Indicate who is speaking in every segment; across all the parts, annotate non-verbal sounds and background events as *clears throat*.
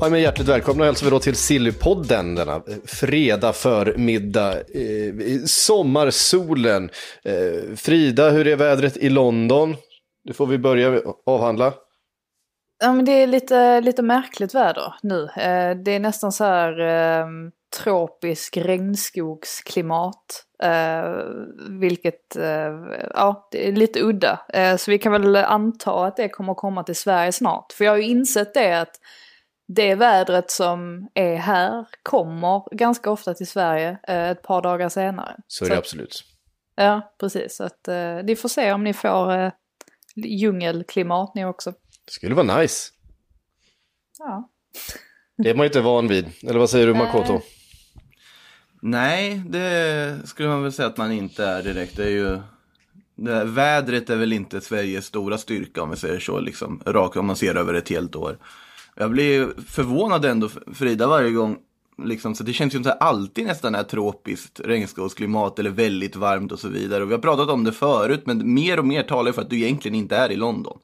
Speaker 1: Ja, men hjärtligt välkomna hälsar vi då till Sillypodden denna eh, fredag förmiddag eh, sommarsolen. Eh, Frida, hur är vädret i London? Det får vi börja avhandla.
Speaker 2: Ja men det är lite, lite märkligt väder nu. Eh, det är nästan så här eh, tropisk regnskogsklimat. Eh, vilket, eh, ja det är lite udda. Eh, så vi kan väl anta att det kommer att komma till Sverige snart. För jag har ju insett det att det vädret som är här kommer ganska ofta till Sverige eh, ett par dagar senare.
Speaker 1: Så är det
Speaker 2: att-
Speaker 1: absolut.
Speaker 2: Ja, precis. Så att eh, ni får se om ni får eh, djungelklimat ni också.
Speaker 1: Det skulle vara nice.
Speaker 2: Ja.
Speaker 1: Det är man ju inte van vid. Eller vad säger du Makoto?
Speaker 3: Nej, det skulle man väl säga att man inte är direkt. Det är ju, det här, vädret är väl inte Sveriges stora styrka om vi säger så, liksom, rakt om man ser över ett helt år. Jag blir förvånad ändå, Frida, varje gång. Liksom, så det känns ju inte alltid nästan är tropiskt regnskogsklimat eller väldigt varmt och så vidare. Och vi har pratat om det förut, men mer och mer talar för att du egentligen inte är i London.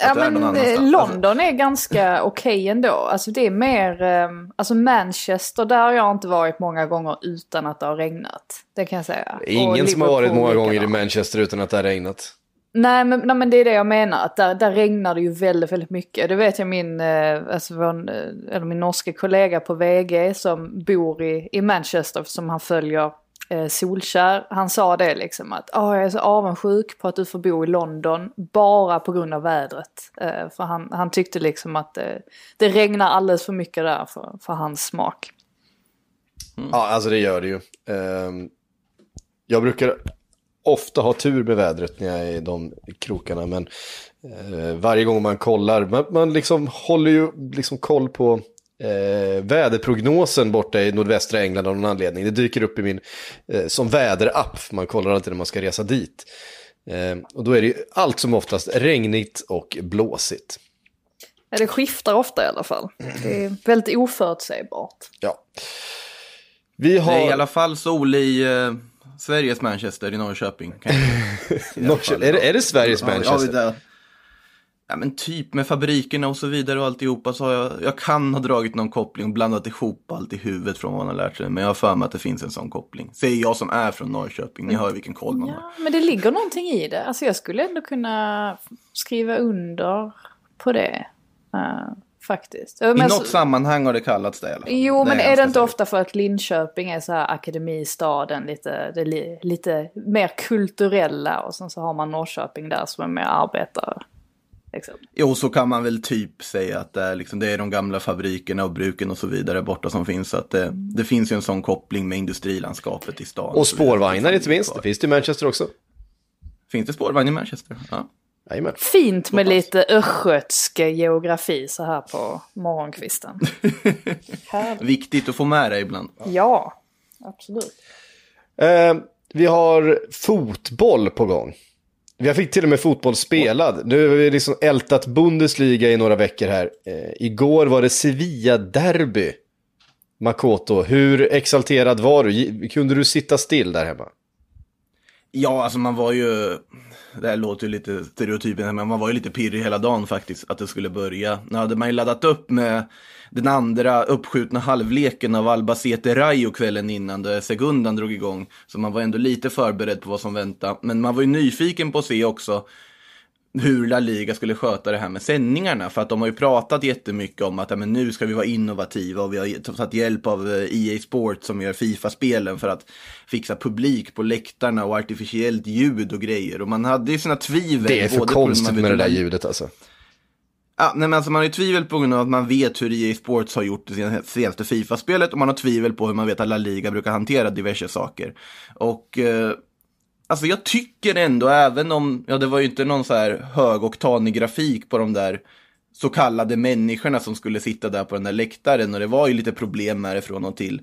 Speaker 2: Ja
Speaker 3: är någon
Speaker 2: men eh, London är ganska *laughs* okej ändå. Alltså det är mer, eh, alltså Manchester där har jag inte varit många gånger utan att det har regnat. Det kan jag säga.
Speaker 1: Ingen som har varit många gånger i. Manchester utan att det har regnat.
Speaker 2: Nej men, nej men det är det jag menar, att där, där regnar det ju väldigt, väldigt mycket. Det vet jag min, eh, alltså vår, eh, eller min norska kollega på VG som bor i, i Manchester som han följer eh, Solkär. Han sa det liksom att oh, jag är så avundsjuk på att du får bo i London bara på grund av vädret. Eh, för han, han tyckte liksom att eh, det regnar alldeles för mycket där för, för hans smak.
Speaker 1: Ja, alltså det gör det ju. Um, jag brukar ofta ha tur med vädret när jag är i de krokarna, men eh, varje gång man kollar, man, man liksom håller ju liksom koll på eh, väderprognosen borta i nordvästra England av någon anledning. Det dyker upp i min, eh, som väderapp, man kollar alltid när man ska resa dit. Eh, och då är det ju allt som oftast regnigt och blåsigt.
Speaker 2: Ja, det skiftar ofta i alla fall. Det är väldigt oförutsägbart.
Speaker 1: Ja. Vi
Speaker 3: Det
Speaker 1: har...
Speaker 3: är i alla fall sol i eh, Sveriges Manchester i Norrköping. Kan jag säga. *laughs* I
Speaker 1: är, det, är det Sveriges Manchester?
Speaker 3: Ja, ja, men typ med fabrikerna och så vidare och alltihopa så har jag, jag kan ha dragit någon koppling och blandat ihop allt i huvudet från vad man har lärt sig. Men jag har för mig att det finns en sån koppling. Säger jag som är från Norrköping, ni hör vilken koll man har.
Speaker 2: Ja, men det ligger någonting i det. Alltså jag skulle ändå kunna skriva under på det. eh, faktiskt.
Speaker 3: I
Speaker 2: Men
Speaker 3: något
Speaker 2: så-
Speaker 3: sammanhang har det kallats det i alla fall.
Speaker 2: Jo, men
Speaker 3: jag
Speaker 2: är det
Speaker 3: ganska
Speaker 2: inte ofta för att Linköping är så här akademistaden, lite, det är li, lite mer kulturella och sen så har man Norrköping där som är mer arbetare. Liksom.
Speaker 3: Jo, så kan man väl typ säga att det är, liksom, det är de gamla fabrikerna och bruken och så vidare borta som finns. Så att det, det finns ju en sån koppling med industrilandskapet i stan.
Speaker 1: Och spårvagnar inte minst, det finns det i Manchester också.
Speaker 3: Finns det spårvagn i Manchester? Ja.
Speaker 1: Jajamän.
Speaker 2: Fint med lite östgötsk geografi så här på morgonkvisten. *laughs*
Speaker 3: Viktigt att få med det ibland.
Speaker 2: Ja, absolut.
Speaker 1: Eh, vi har fotboll på gång. Vi fick till och med fotboll spelad. Nu har vi liksom ältat Bundesliga i några veckor här. Eh, igår var det Sevilla-derby. Makoto, hur exalterad var du? Kunde du sitta still där hemma?
Speaker 3: Ja, alltså man var ju, det här låter ju lite stereotypen, men man var ju lite pirrig hela dagen faktiskt att det skulle börja. Nu hade man ju laddat upp med den andra uppskjutna halvleken av Albacete Rayo kvällen innan, där Segundan drog igång. Så man var ändå lite förberedd på vad som väntade. Men man var ju nyfiken på att se också hur La Liga skulle sköta det här med sändningarna. För att de har ju pratat jättemycket om att ja, men nu ska vi vara innovativa och vi har tagit hjälp av eh, EA Sport som gör Fifa-spelen för att fixa publik på läktarna och artificiellt ljud och grejer. Och man hade ju sina tvivel.
Speaker 1: Det är för konstigt med det där ljudet alltså.
Speaker 3: Ja, nej, men alltså man har ju tvivel på grund av att man vet hur EA Sports har gjort det sen- senaste Fifa-spelet och man har tvivel på hur man vet att La Liga brukar hantera diverse saker. Och eh, alltså jag tycker ändå, även om, ja det var ju inte någon så här högoktanig grafik på de där så kallade människorna som skulle sitta där på den där läktaren. Och det var ju lite problem med det från och till.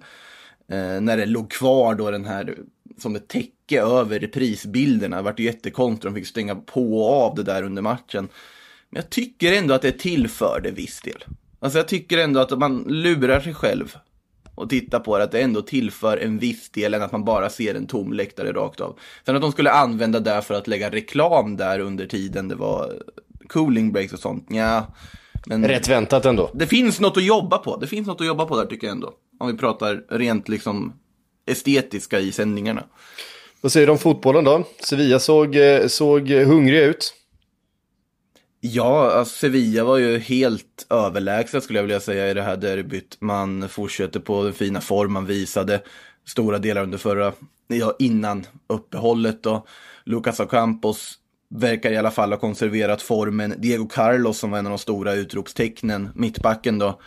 Speaker 3: Eh, när det låg kvar då den här som ett täcke över reprisbilderna. Det vart ju jättekonstigt, de fick stänga på och av det där under matchen. Men jag tycker ändå att det tillförde viss del. Alltså jag tycker ändå att man lurar sig själv och tittar på det, att det ändå tillför en viss del än att man bara ser en tom läktare rakt av. Sen att de skulle använda det för att lägga reklam där under tiden det var cooling breaks och sånt, ja. Men
Speaker 1: Rätt väntat ändå.
Speaker 3: det finns något att jobba på. Det finns något att jobba på där tycker jag ändå. Om vi pratar rent liksom estetiska i sändningarna.
Speaker 1: Vad säger du om fotbollen då? Sevilla såg, eh, såg hungriga ut.
Speaker 3: Ja, alltså Sevilla var ju helt överlägsna, skulle jag vilja säga i det här derbyt. Man fortsätter på den fina form man visade stora delar under förra, ja innan uppehållet då. Lucas Ocampos verkar i alla fall ha konserverat formen. Diego Carlos som var en av de stora utropstecknen, mittbacken då,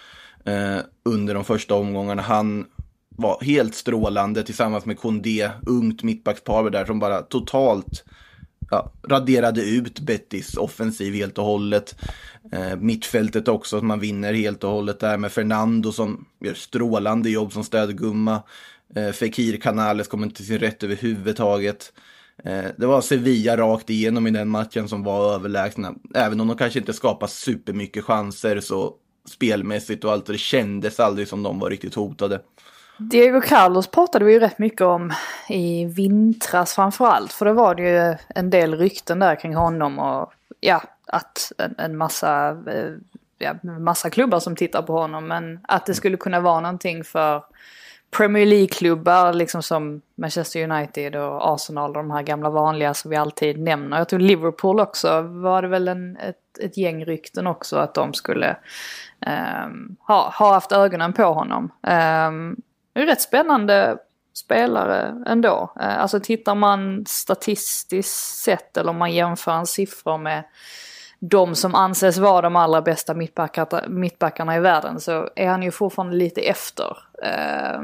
Speaker 3: eh, under de första omgångarna. Han var helt strålande tillsammans med Kondé, ungt mittbackspar där som bara totalt ja, raderade ut Bettis offensiv helt och hållet. Eh, mittfältet också, att man vinner helt och hållet där med Fernando som gör strålande jobb som städgumma. Eh, Fekir Canales kommer inte till sin rätt överhuvudtaget. Eh, det var Sevilla rakt igenom i den matchen som var överlägsna. Även om de kanske inte skapade supermycket chanser så spelmässigt och allt, det kändes aldrig som de var riktigt hotade.
Speaker 2: Diego Carlos pratade vi ju rätt mycket om i vintras framförallt. För då var det ju en del rykten där kring honom och ja, att en, en massa, eh, ja, massa klubbar som tittar på honom. Men att det skulle kunna vara någonting för Premier League-klubbar liksom som Manchester United och Arsenal, och de här gamla vanliga som vi alltid nämner. Jag tror Liverpool också var det väl en, ett, ett gäng rykten också att de skulle um, ha, ha haft ögonen på honom. Um, är rätt spännande spelare ändå. Eh, alltså tittar man statistiskt sett eller om man jämför hans siffror med de som anses vara de allra bästa mittbackarna, mittbackarna i världen så är han ju fortfarande lite efter eh,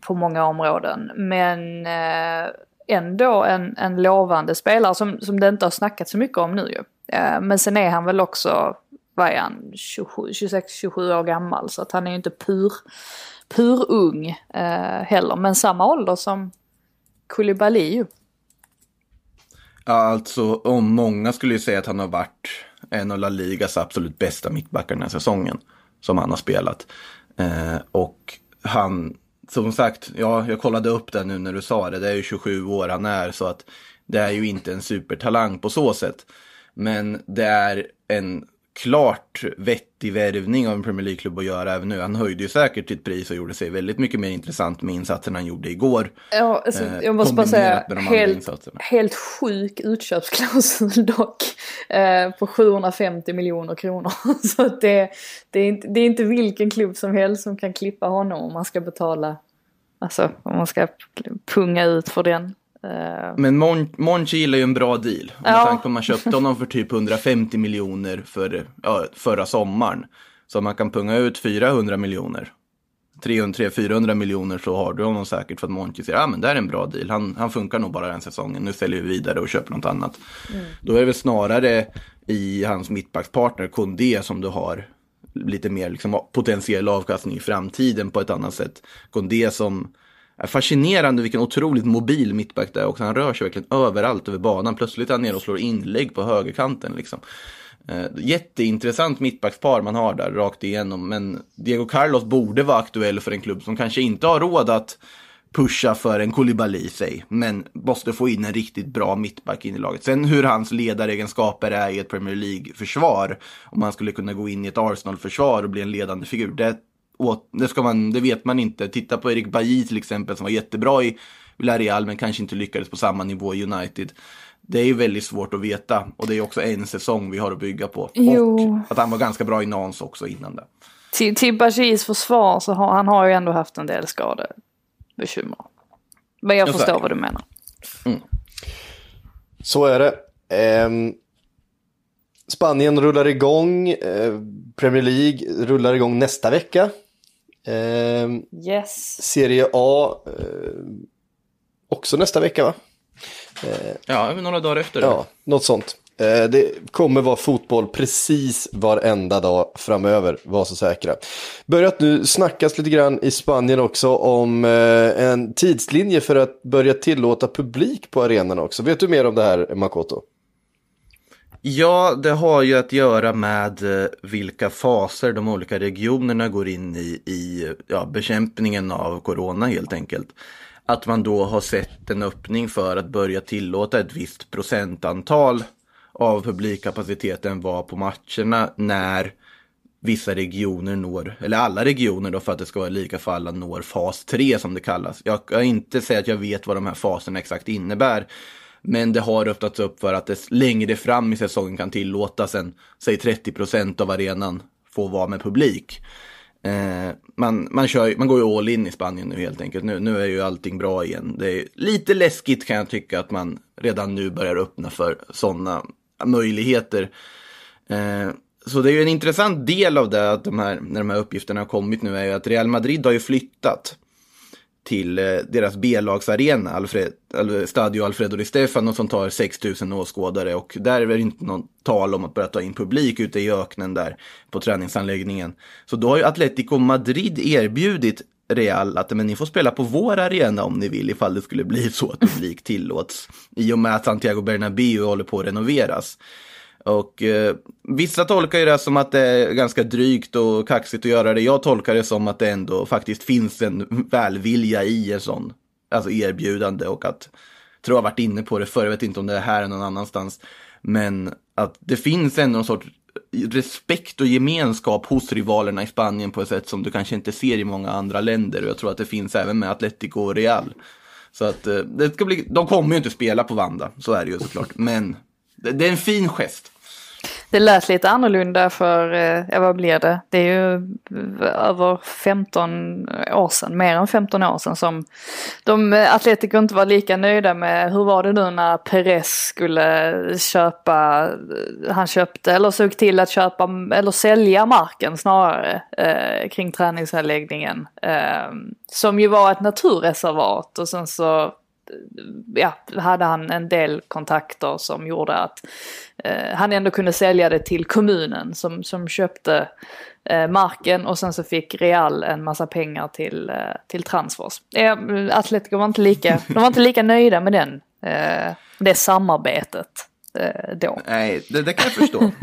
Speaker 2: på många områden. Men eh, ändå en, en lovande spelare som, som det inte har snackats så mycket om nu ju. Eh, men sen är han väl också, vad är han, 26-27 år gammal så att han är ju inte pur, pur ung eh, heller. Men samma ålder som Koulibaly ju.
Speaker 3: Ja, alltså om många skulle ju säga att han har varit en av La Ligas absolut bästa mittbackar den här säsongen. Som han har spelat. Eh, och han, som sagt, ja, jag kollade upp det nu när du sa det. Det är ju 27 år han är så att det är ju inte en supertalang på så sätt. Men det är en klart vettig värvning av en Premier League-klubb att göra även nu. Han höjde ju säkert sitt pris och gjorde sig väldigt mycket mer intressant med insatsen han gjorde igår.
Speaker 2: Ja, alltså,
Speaker 3: Eh,
Speaker 2: jag måste bara säga, helt,
Speaker 3: insatserna.
Speaker 2: helt sjuk utköpsklausul *laughs* dock. Eh, på 750 miljoner kronor. *laughs* Så det, det, är inte, det är inte vilken klubb som helst som kan klippa honom om man ska betala, alltså om man ska punga ut för den. Eh,
Speaker 3: Men Mon- Monchi gillar ju en bra deal. Med
Speaker 2: Ja.
Speaker 3: tanke på att man köpte honom för typ *laughs* 150 miljoner för, ja, förra sommaren. Så om man kan punga ut 400 miljoner. 300-400 miljoner så har du honom säkert för att Monchi säger, ja men det är en bra deal. Han, han funkar nog bara den säsongen. Nu säljer vi vidare och köper något annat. Då är det väl snarare i hans mittbackspartner Kondé som du har lite mer liksom, potentiell avkastning i framtiden på ett annat sätt. Kondé som är fascinerande vilken otroligt mobil mittback det är också. Han rör sig verkligen överallt över banan. Plötsligt är han nere och slår inlägg på högerkanten. Liksom. Eh, jätteintressant mittbackspar man har där rakt igenom. Men Diego Carlos borde vara aktuell för en klubb som kanske inte har råd att pusha för en Koulibaly sig, men måste få in en riktigt bra mittback in i laget. Sen hur hans ledaregenskaper är i ett Premier League-försvar, om han skulle kunna gå in i ett Arsenal-försvar och bli en ledande figur, det, åt- det, ska man, det vet man inte. Titta på Erik Bailly till exempel som var jättebra i Villarreal men kanske inte lyckades på samma nivå i United. Det är ju väldigt svårt att veta och det är också en säsong vi har att bygga på.
Speaker 2: Jo.
Speaker 3: Och att han var ganska bra i Nans också innan det.
Speaker 2: till, till Bashis försvar så har han har ju ändå haft en del skadebekymmer. Men jag
Speaker 3: Ja,
Speaker 2: förstår
Speaker 3: säkert.
Speaker 2: vad du menar.
Speaker 1: Så är det. Ehm, Spanien rullar igång. Eh, Premier League rullar igång nästa vecka. Ehm,
Speaker 2: Yes.
Speaker 1: Serie A eh, också nästa vecka va?
Speaker 3: Ja, några dagar efter.
Speaker 1: Ja, något sånt. Eh, Det kommer vara fotboll precis varenda dag framöver, var så säkra. Börjat nu snackas lite grann i Spanien också om eh, en tidslinje för att börja tillåta publik på arenan också. Vet du mer om det här, Makoto?
Speaker 3: Ja, det har ju att göra med eh, vilka faser de olika regionerna går in i, i ja, bekämpningen av corona helt enkelt. Att man då har sett en öppning för att börja tillåta ett visst procentantal av publikkapaciteten var på matcherna när vissa regioner når, eller alla regioner då för att det ska vara lika för alla, når fas 3 som det kallas. Jag kan inte säga att jag vet vad de här faserna exakt innebär. Men det har öppnats upp för att det längre fram i säsongen kan tillåtas en, säg 30 procent av arenan får vara med publik. Eh, man, man, kör, man går ju all in i Spanien nu helt enkelt. Nu, nu är ju allting bra igen. Det är lite läskigt kan jag tycka att man redan nu börjar öppna för sådana möjligheter. Eh, så det är ju en intressant del av det, att de här, när de här uppgifterna har kommit nu, är ju att Real Madrid har ju flyttat till eh, deras B-lagsarena, Alfred, Stadio Alfredo Di Stefano, som tar 6000 åskådare. Och där är det inte någon tal om att börja ta in publik ute i öknen där på träningsanläggningen. Så då har ju Atletico Madrid erbjudit Real att men ni får spela på vår arena om ni vill ifall det skulle bli så att publik tillåts. I och med att Santiago Bernabéu håller på att renoveras. Och eh, vissa tolkar ju det som att det är ganska drygt och kaxigt att göra det. Jag tolkar det som att det ändå faktiskt finns en välvilja i en sån alltså erbjudande och att, tror jag har varit inne på det förr, jag vet inte om det är här eller någon annanstans, men att det finns ändå någon sorts respekt och gemenskap hos rivalerna i Spanien på ett sätt som du kanske inte ser i många andra länder och jag tror att det finns även med Atletico och Real. Så att eh, det ska bli, de kommer ju inte spela på Vanda, så är det ju såklart, men det, det är en fin gest.
Speaker 2: Det lät lite annorlunda för, eh, ja vad blir det? Det är ju eh, över 15 år sedan, mer än 15 år sedan som de atletiker Atletico inte var lika nöjda med, hur var det nu när Perez skulle köpa, han köpte eller såg till att köpa eller sälja marken snarare eh, kring träningsanläggningen. Eh, som ju var ett naturreservat och sen så ja, hade han en del kontakter som gjorde att eh, han ändå kunde sälja det till kommunen som, som köpte eh, marken och sen så fick Real en massa pengar till, eh, till transfers. Eh, Atletico var inte lika, de var inte lika nöjda med den, eh, det samarbetet då.
Speaker 3: Nej, det, det kan jag förstå. *laughs*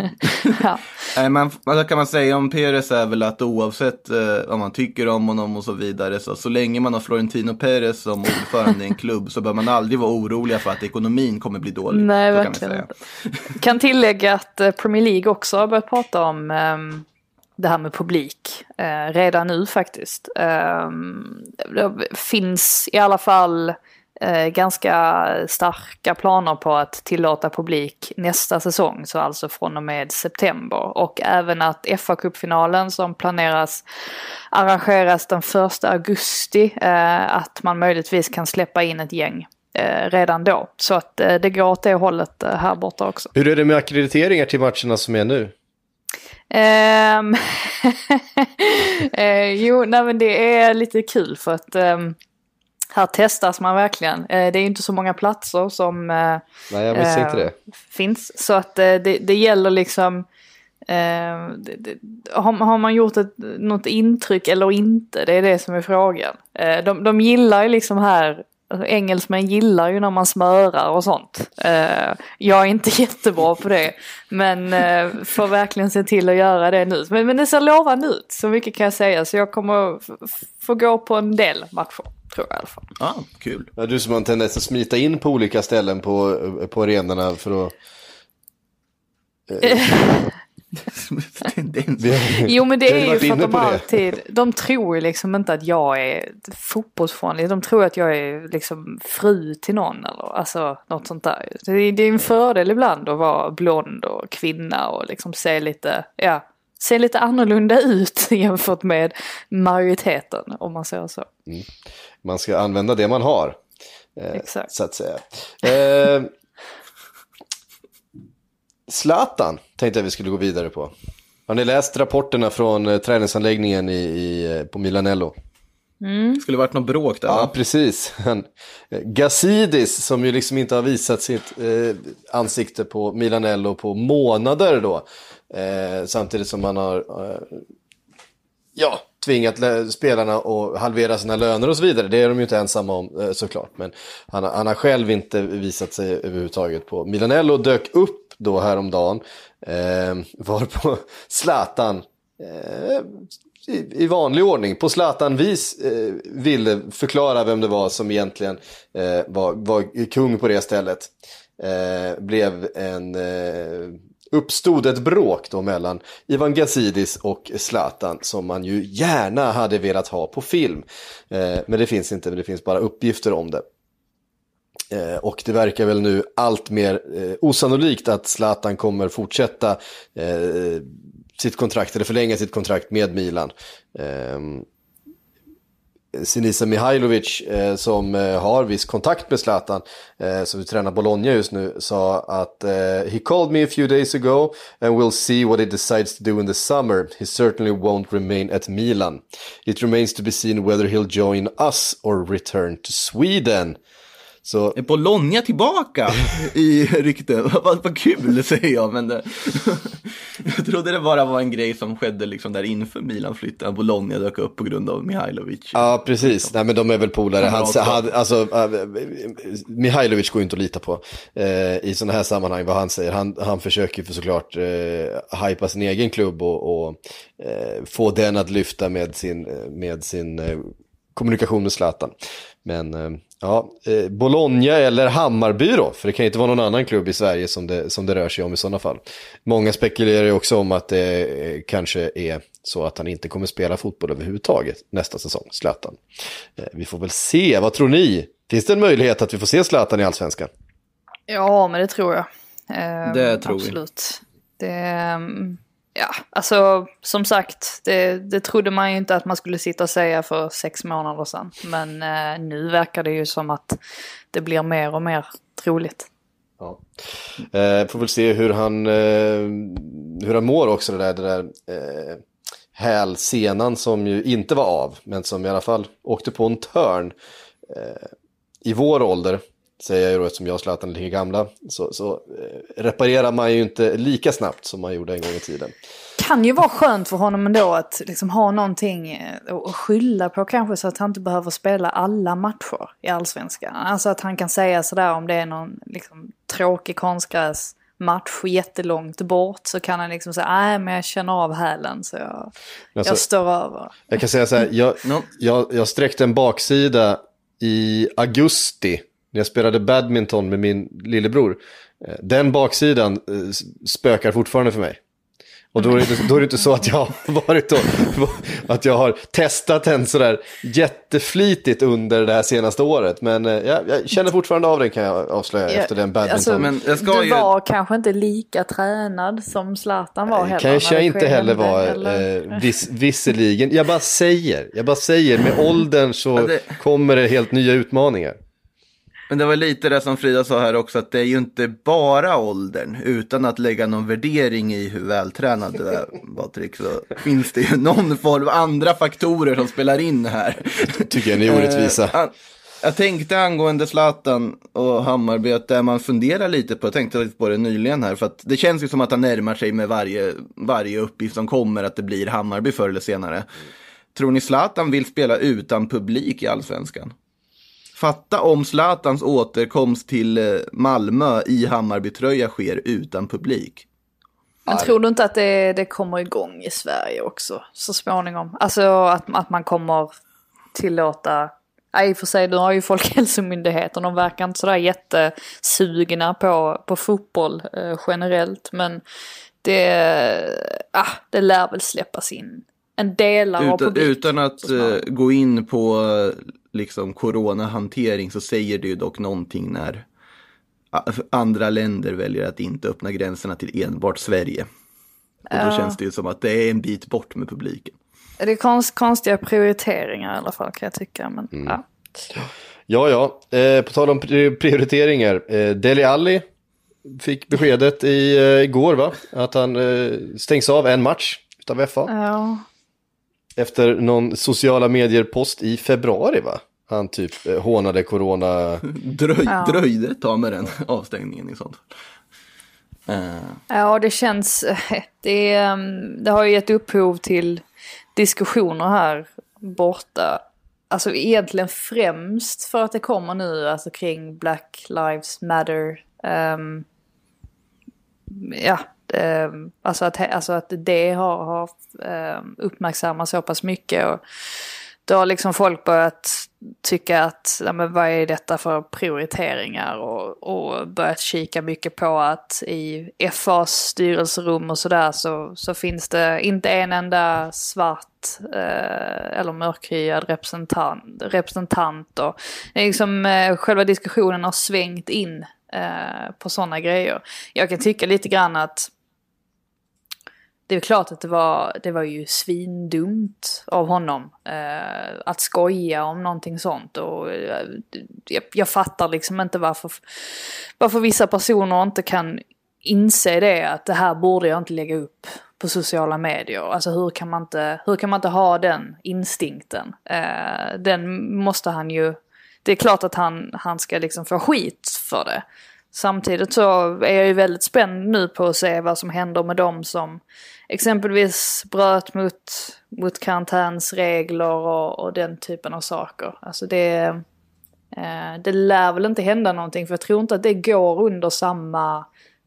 Speaker 2: Ja.
Speaker 3: Man, vad kan man säga om Perez är väl att oavsett eh, vad man tycker om honom och så vidare, så, så länge man har Florentino Perez som ordförande i en klubb så bör man aldrig vara oroliga för att ekonomin kommer bli dålig.
Speaker 2: Nej,
Speaker 3: kan
Speaker 2: verkligen inte. Kan tillägga att eh, Premier League också har börjat prata om ehm, det här med publik eh, redan nu faktiskt. Ehm, det finns i alla fall eh, ganska starka planer på att tillåta publik nästa säsong, så alltså från och med september. Och även att FA-cupfinalen som planeras arrangeras den 1 augusti, eh, att man möjligtvis kan släppa in ett gäng eh, redan då. Så att det går åt det hållet här borta också.
Speaker 1: Hur är det med akkrediteringar till matcherna som är nu?
Speaker 2: Ehm, *laughs* eh, jo, nej men det är lite kul för att ehm, här testas man verkligen. Eh, det är inte så många platser som eh,
Speaker 1: Nej, jag visste inte det.
Speaker 2: finns. Så att det, det gäller liksom eh, det, det, har, har man gjort ett, något intryck eller inte? Det är det som är frågan. De, de gillar ju liksom här Alltså, engelsmän gillar ju när man smörar och sånt. Jag är inte *laughs* jättebra på det. Men får verkligen se till att göra det nu. Men, men det ser lovande ut, så mycket kan jag säga. Så jag kommer få gå på en del matcher, tror jag i alla fall.
Speaker 3: Ja, kul.
Speaker 1: Ja, du som har en tendens att smita in på olika ställen på, på arenorna för att...
Speaker 2: Jo men det är ju för att de alltid, de tror ju liksom inte att jag är fotbollsfånig. De tror att jag är liksom fru till någon eller alltså något sånt där. Det är, det är en fördel ibland att vara blond och kvinna och liksom se lite, ja, se lite annorlunda ut *laughs* jämfört med majoriteten om man säger så.
Speaker 1: Man ska använda det man har. Eh,
Speaker 2: Exakt.
Speaker 1: Så att säga. Eh, Zlatan tänkte jag vi skulle gå vidare på. Har ni läst rapporterna från eh, träningsanläggningen i, i, eh, på Milanello?
Speaker 3: Skulle varit något bråk där
Speaker 1: Ja,
Speaker 3: va?
Speaker 1: precis. Eh, Gazidis, som ju liksom inte har visat sitt eh, ansikte på Milanello på månader då. Eh, samtidigt som man har eh, ja, tvingat spelarna att halvera sina löner och så vidare. Det är de ju inte ensamma om eh, såklart. Men han, har- han har själv inte visat sig överhuvudtaget på Milanello. Dök upp då häromdagen. Eh, var på *laughs* Zlatan. Eh, I, i vanlig ordning, på Zlatan-vis eh, ville förklara vem det var som egentligen eh, var, var kung på det stället. Eh, blev en, eh, uppstod ett bråk då mellan Ivan Gazidis och Zlatan som man ju gärna hade velat ha på film. Eh, men det finns inte, det finns bara uppgifter om det. Eh, och det verkar väl nu allt mer eh, osannolikt att Zlatan kommer fortsätta eh, sitt kontrakt, eller förlänga sitt kontrakt med Milan. Ehm, Sinisa Mihailovic eh, som eh, har viss kontakt med Zlatan, eh, som tränar Bologna just nu, sa att eh, He called me a few days ago and we'll see what he decides to do in the summer. He certainly won't remain at Milan. It remains to be seen whether he'll join us or return to Sweden. Så
Speaker 3: Är Bologna tillbaka *laughs* i rykten? vad, vad kul säger jag, men det, jag trodde det bara var en grej som skedde liksom där inför Milan flyttade. Bologna dök upp på grund av Mihailovic.
Speaker 1: Ja, precis. Nej, men de är väl polare. Han, han, alltså, äh, Mihailovic går ju inte att lita på eh, i sådana här sammanhang, vad han säger. Han, han försöker ju för såklart eh, hypa sin egen klubb och, och eh, få den att lyfta med sin, med sin eh, kommunikation med Zlatan. Men eh, ja, eh, Bologna eller Hammarby då, för det kan ju inte vara någon annan klubb i Sverige som det, som det rör sig om i sådana fall. Många spekulerar ju också om att det eh, kanske är så att han inte kommer spela fotboll överhuvudtaget nästa säsong, Zlatan. Eh, vi får väl se, vad tror ni? Finns det en möjlighet att vi får se Zlatan i Allsvenskan?
Speaker 2: Ja, men det tror jag. Ehm,
Speaker 3: Det tror vi.
Speaker 2: absolut. Det, ehm, ja, alltså som sagt, det, det trodde man ju inte att man skulle sitta och säga för sex månader sedan. Men eh, nu verkar det ju som att det blir mer och mer troligt.
Speaker 1: Ja. Eh, får väl se hur han, eh, hur han mår också, det där, det där eh, hälsenan som ju inte var av, men som i alla fall åkte på en törn. Eh, I vår ålder, säger jag ju då eftersom jag och Zlatan är lika gamla, så, så eh, reparerar man ju inte lika snabbt som man gjorde en gång i tiden.
Speaker 2: Kan ju vara skönt för honom ändå att liksom ha någonting eh, att skylla på kanske så att han inte behöver spela alla matcher i allsvenskan. Alltså att han kan säga sådär om det är någon liksom, tråkig konstgräsmatch jättelångt bort så kan han liksom säga nej men jag känner av hälen så jag,
Speaker 1: Alltså-
Speaker 2: jag står över.
Speaker 1: Jag kan säga så här, jag, jag, jag sträckte en baksida i augusti när jag spelade badminton med min lillebror. Eh, Den baksidan eh, spökar fortfarande för mig. Och då är, det inte, då är det inte så att jag har *laughs* varit och, *laughs* att jag har testat den sådär jätteflitigt under det här senaste året. Men eh, jag, jag känner fortfarande av den kan jag avslöja
Speaker 2: Ja,
Speaker 1: efter den badminton.
Speaker 2: alltså,
Speaker 3: Men jag ska
Speaker 2: du
Speaker 3: ju-
Speaker 2: var kanske inte lika tränad som Zlatan var heller.
Speaker 1: kanske jag inte heller var,
Speaker 2: eller?
Speaker 1: eh, vis, visserligen. Jag bara säger, jag bara säger, med *laughs* åldern så kommer det helt nya utmaningar.
Speaker 3: Men det var lite det som Frida sa här också, att det är ju inte bara åldern, utan att lägga någon värdering i hur vältränad du är, Patrik, så finns det ju någon form av andra faktorer som spelar in här.
Speaker 1: Tycker jag ni är orättvisa.
Speaker 3: Eh, an- jag tänkte angående Zlatan och Hammarby att det man funderar lite på, jag tänkte lite på det nyligen här, för att det känns ju som att han närmar sig med varje, varje uppgift som kommer, att det blir Hammarby förr eller senare. Tror ni Zlatan vill spela utan publik i allsvenskan? Fatta om Zlatans återkomst till eh, Malmö i Hammarbytröja sker utan publik.
Speaker 2: Men tror du inte att det, det kommer igång i Sverige också så småningom? Alltså att, att man kommer tillåta... I och för sig, nu har ju Folkhälsomyndigheten, de verkar inte sådär jättesugna på, på fotboll eh, generellt. Men det, ah, det lär väl släppas in en del av
Speaker 3: Utan,
Speaker 2: publiken.
Speaker 3: utan att eh, gå in på eh, liksom coronahantering så säger det ju dock någonting när andra länder väljer att inte öppna gränserna till enbart Sverige. Och då känns det ju som att det är en bit bort med publiken.
Speaker 2: Det är konst, konstiga prioriteringar i alla fall kan jag tycka. Men,
Speaker 1: Mm.
Speaker 2: ja.
Speaker 1: Ja, ja. Eh, på tal om pri- prioriteringar. Eh, Deli Alli fick beskedet i, eh, igår va? Att han eh, stängs av en match utav FA.
Speaker 2: Ja.
Speaker 1: Efter någon sociala medier-post i februari va? Han typ eh, hånade corona. *laughs*
Speaker 3: Dröj,
Speaker 2: Ja.
Speaker 3: Dröjde ett tag med den *laughs* avstängningen i sånt fall. Eh,
Speaker 2: Ja, det känns... *laughs* Det, ehm, det har ju gett upphov till diskussioner här borta. Alltså egentligen främst för att det kommer nu alltså kring Black Lives Matter. ehm, ja, eh, alltså, att, alltså att det har, har ehm, uppmärksammats så pass mycket. Och då har liksom folk börjat tycka att, ja, men vad är detta för prioriteringar? Och, och börjat kika mycket på att i FAs styrelserum och sådär så, så finns det inte en enda svart eh, eller mörkhyad representant. representant och liksom, eh, själva diskussionen har svängt in eh, på sådana grejer. Jag kan tycka lite grann att det är klart att det var, det var ju svindumt av honom eh, att skoja om någonting sånt. Och, eh, jag, jag fattar liksom inte varför, varför vissa personer inte kan inse det att det här borde jag inte lägga upp på sociala medier. Alltså hur kan man inte, hur kan man inte ha den instinkten? Eh, den måste han ju, det är klart att han, han ska liksom få skit för det. Samtidigt så är jag ju väldigt spänd nu på att se vad som händer med dem som exempelvis bröt mot, mot karantänsregler och, och den typen av saker. Alltså det, eh, det lär väl inte hända någonting för jag tror inte att det går under samma,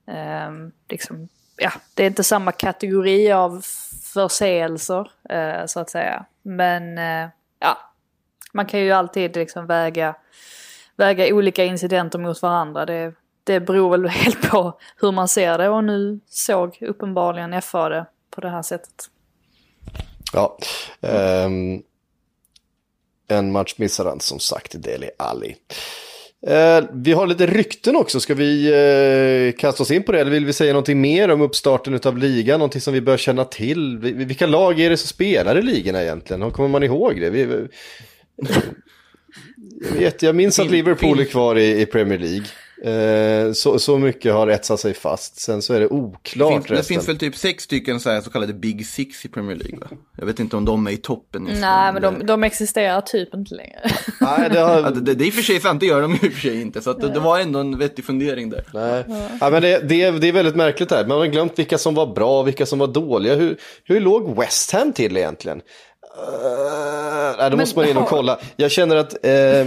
Speaker 2: eh, liksom, ja, det är inte samma kategori av förseelser eh, så att säga. Men eh, ja, man kan ju alltid liksom väga, väga olika incidenter mot varandra. Det, det beror väl helt på hur man ser det och nu såg uppenbarligen FA det på det här sättet.
Speaker 1: Ja. Um, en match missade han som sagt, Deli Ali. Uh, eh, vi har lite rykten också, ska vi uh, kasta oss in på det? Eller vill vi säga någonting mer om uppstarten av ligan? Någonting som vi bör känna till? Vilka lag är det som spelar i ligorna egentligen? Kommer man ihåg det? Vi, jag, vet, jag minns att Liverpool är kvar i, i Premier League. Eh, så, så mycket har etsat sig fast. Sen så är det oklart
Speaker 3: finns, det finns väl typ sex stycken så, här, så kallade Big Six i Premier League va? Jag vet inte om de är i toppen.
Speaker 2: Nej men de, de existerar typ inte längre.
Speaker 1: Nej, det
Speaker 3: Ja,
Speaker 1: har,
Speaker 3: det, det är i och för sig sant, det gör de i och för sig inte. Så att det, det var ändå en vettig fundering där.
Speaker 1: Nej. Ja, men det, det, är- det är väldigt märkligt här. Man har glömt vilka som var bra och vilka som var dåliga. Hur, hur låg West Ham till egentligen? Uh, nej, då
Speaker 2: Men-
Speaker 1: måste man in och kolla. Jag känner att... eh,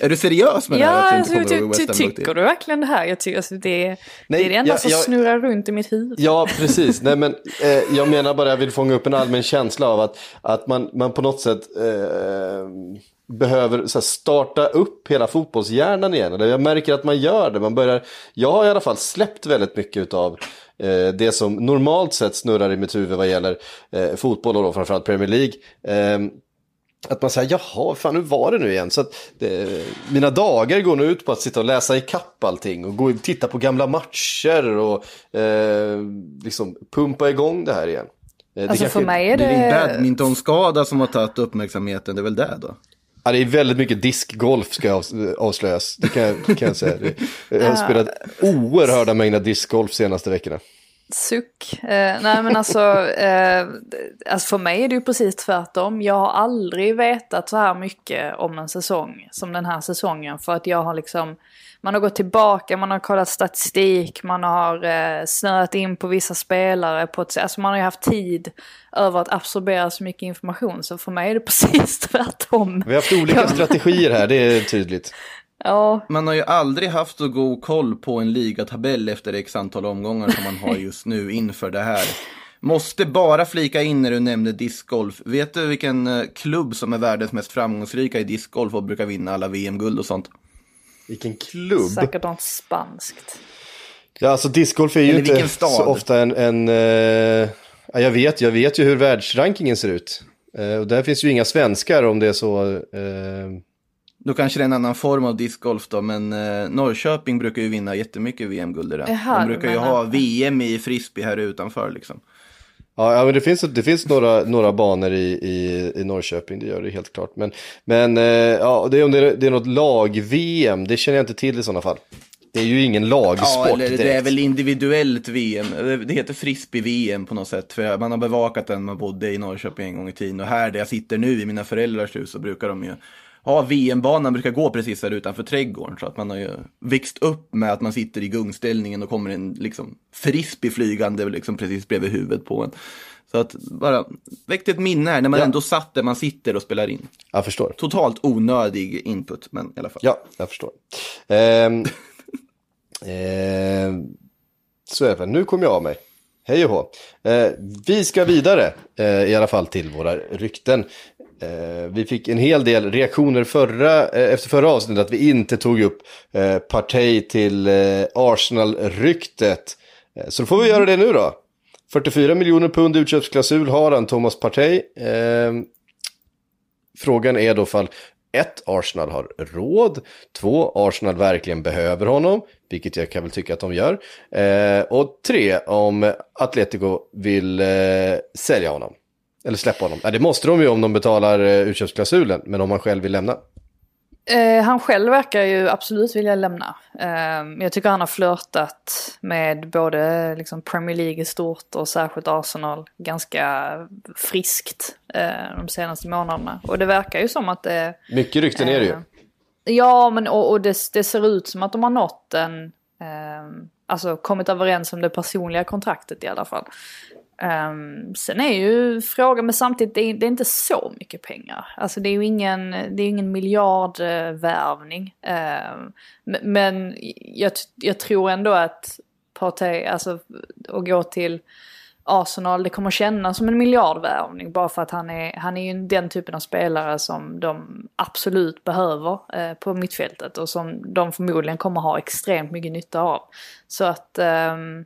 Speaker 3: Är du seriös med det
Speaker 2: ja,
Speaker 3: här? Att du
Speaker 2: alltså,
Speaker 3: inte
Speaker 2: ty,
Speaker 3: kommer
Speaker 2: ty, tycker du verkligen det här? Jag tycker, alltså, det,
Speaker 1: Nej,
Speaker 2: det är det enda
Speaker 1: jag-
Speaker 2: som
Speaker 1: jag-
Speaker 2: snurrar runt i mitt huvud.
Speaker 1: Ja, precis. Nej, men, eh, jag menar bara, jag vill fånga upp en allmän känsla av att, att man, man på något sätt eh, behöver så här, starta upp hela fotbollshjärnan igen. Eller jag märker att man gör det. Man börjar, jag har i alla fall släppt väldigt mycket av det som normalt sett snurrar i mitt huvud vad gäller eh, fotboll och då framförallt Premier League. Eh, att man säger, jaha, fan hur var det nu igen? Så att det, mina dagar går nu ut på att sitta och läsa i kapp allting och gå och titta på gamla matcher och eh, liksom pumpa igång det här igen. Eh, det
Speaker 2: Alltså
Speaker 1: kanske-
Speaker 2: för mig är
Speaker 3: Det är din
Speaker 2: det...
Speaker 3: badmintonskada som har tagit uppmärksamheten, det är väl det då?
Speaker 1: Ja, det är väldigt mycket diskgolf ska jag avs- avslöjas. Det kan, jag- kan jag säga. Jag har *laughs* spelat oerhörda mängder diskgolf senaste veckorna.
Speaker 2: Suck. Eh, nej men alltså, eh, alltså för mig är det ju precis tvärtom. Jag har aldrig vetat så här mycket om en säsong som den här säsongen. För att jag har liksom, man har gått tillbaka, man har kollat statistik, man har eh, snöat in på vissa spelare. På ett, alltså man har ju haft tid över att absorbera så mycket information. Så för mig är det *laughs* precis tvärtom.
Speaker 1: Vi har haft olika strategier här, det är tydligt.
Speaker 2: Ja,
Speaker 3: Man har ju aldrig haft så god koll på en ligatabell efter x antal omgångar som man har just nu inför det här. Måste bara flika in när du nämnde discgolf. Vet du vilken eh, klubb som är världens mest framgångsrika i discgolf och brukar vinna alla VM-guld och sånt?
Speaker 1: Vilken klubb.
Speaker 2: säkert något spanskt.
Speaker 1: Ja, alltså discgolf är ju inte
Speaker 3: stad?
Speaker 1: så ofta en... en eh, ja, jag, vet, jag vet ju hur världsrankingen ser ut. Eh, och där finns ju inga svenskar om det är så. Eh,
Speaker 3: Då kanske det är en annan form av discgolf då, men eh, Norrköping brukar ju vinna jättemycket VM-guld i det.
Speaker 2: Jaha,
Speaker 3: De brukar ju
Speaker 2: men-
Speaker 3: ha VM i frisbee här utanför liksom.
Speaker 1: ja, ja, men det finns, det finns några, några banor i, i, i Norrköping, det gör det helt klart. Men, men eh, ja, det är om det är, det är något lag-VM, det känner jag inte till i sådana fall. det är ju ingen lagsport
Speaker 3: Ja, eller det är väl individuellt VM. Det- Det heter frisbee-VM på något sätt. För man har bevakat den man bodde i Norrköping en gång i tiden. Och här där jag sitter nu i mina föräldrars hus så brukar de ju ha VM-banan brukar gå precis här utanför trädgården. Så att man har ju växt upp med att man sitter i gungställningen och kommer en liksom frisbee flygande liksom precis bredvid huvudet på en. Så att bara väckte ett minne här när man
Speaker 1: Ja.
Speaker 3: ändå satt där man sitter och spelar in.
Speaker 1: Jag förstår.
Speaker 3: Totalt onödig input, men i alla fall.
Speaker 1: Ja, jag förstår. Ehm, *laughs* ehm, så är det. Nu kom jag av mig. Hej och hå. Eh, vi ska vidare, eh, i alla fall till våra rykten. Eh, vi fick en hel del reaktioner förra, eh, efter förra avsnittet att vi inte tog upp eh, Partey till eh, Arsenal-ryktet. Eh, så då får vi göra det nu då. 44 miljoner pund utköpsklausul har han, Thomas Partey. Eh, frågan är då fall ett, Arsenal har råd. Två, Arsenal verkligen behöver honom, vilket jag kan väl tycka att de gör. Eh, och tre, om Atletico vill eh, sälja honom. Eller släppa honom. Ja, det måste de ju om de betalar eh, utköpsklausulen, men om man själv vill lämna.
Speaker 2: Eh, han själv verkar ju absolut vilja lämna. Eh, jag tycker han har flörtat med både liksom, Premier League i stort och särskilt Arsenal ganska friskt eh, de senaste månaderna. Och det verkar ju som att det...
Speaker 1: Mycket rykten är det ju.
Speaker 2: Eh, Ja, men och, och det, det ser ut som att de har nått en... Eh, alltså kommit överens om det personliga kontraktet i alla fall. Um, sen är ju frågan, men samtidigt det är det är inte så mycket pengar. Alltså det är ju ingen, det är ingen miljardvärvning. Um, men jag, jag tror ändå att Partey, alltså att gå till Arsenal, det kommer kännas som en miljardvärvning bara för att han är, han är ju den typen av spelare som de absolut behöver eh, på mittfältet och som de förmodligen kommer ha extremt mycket nytta av. Så att um,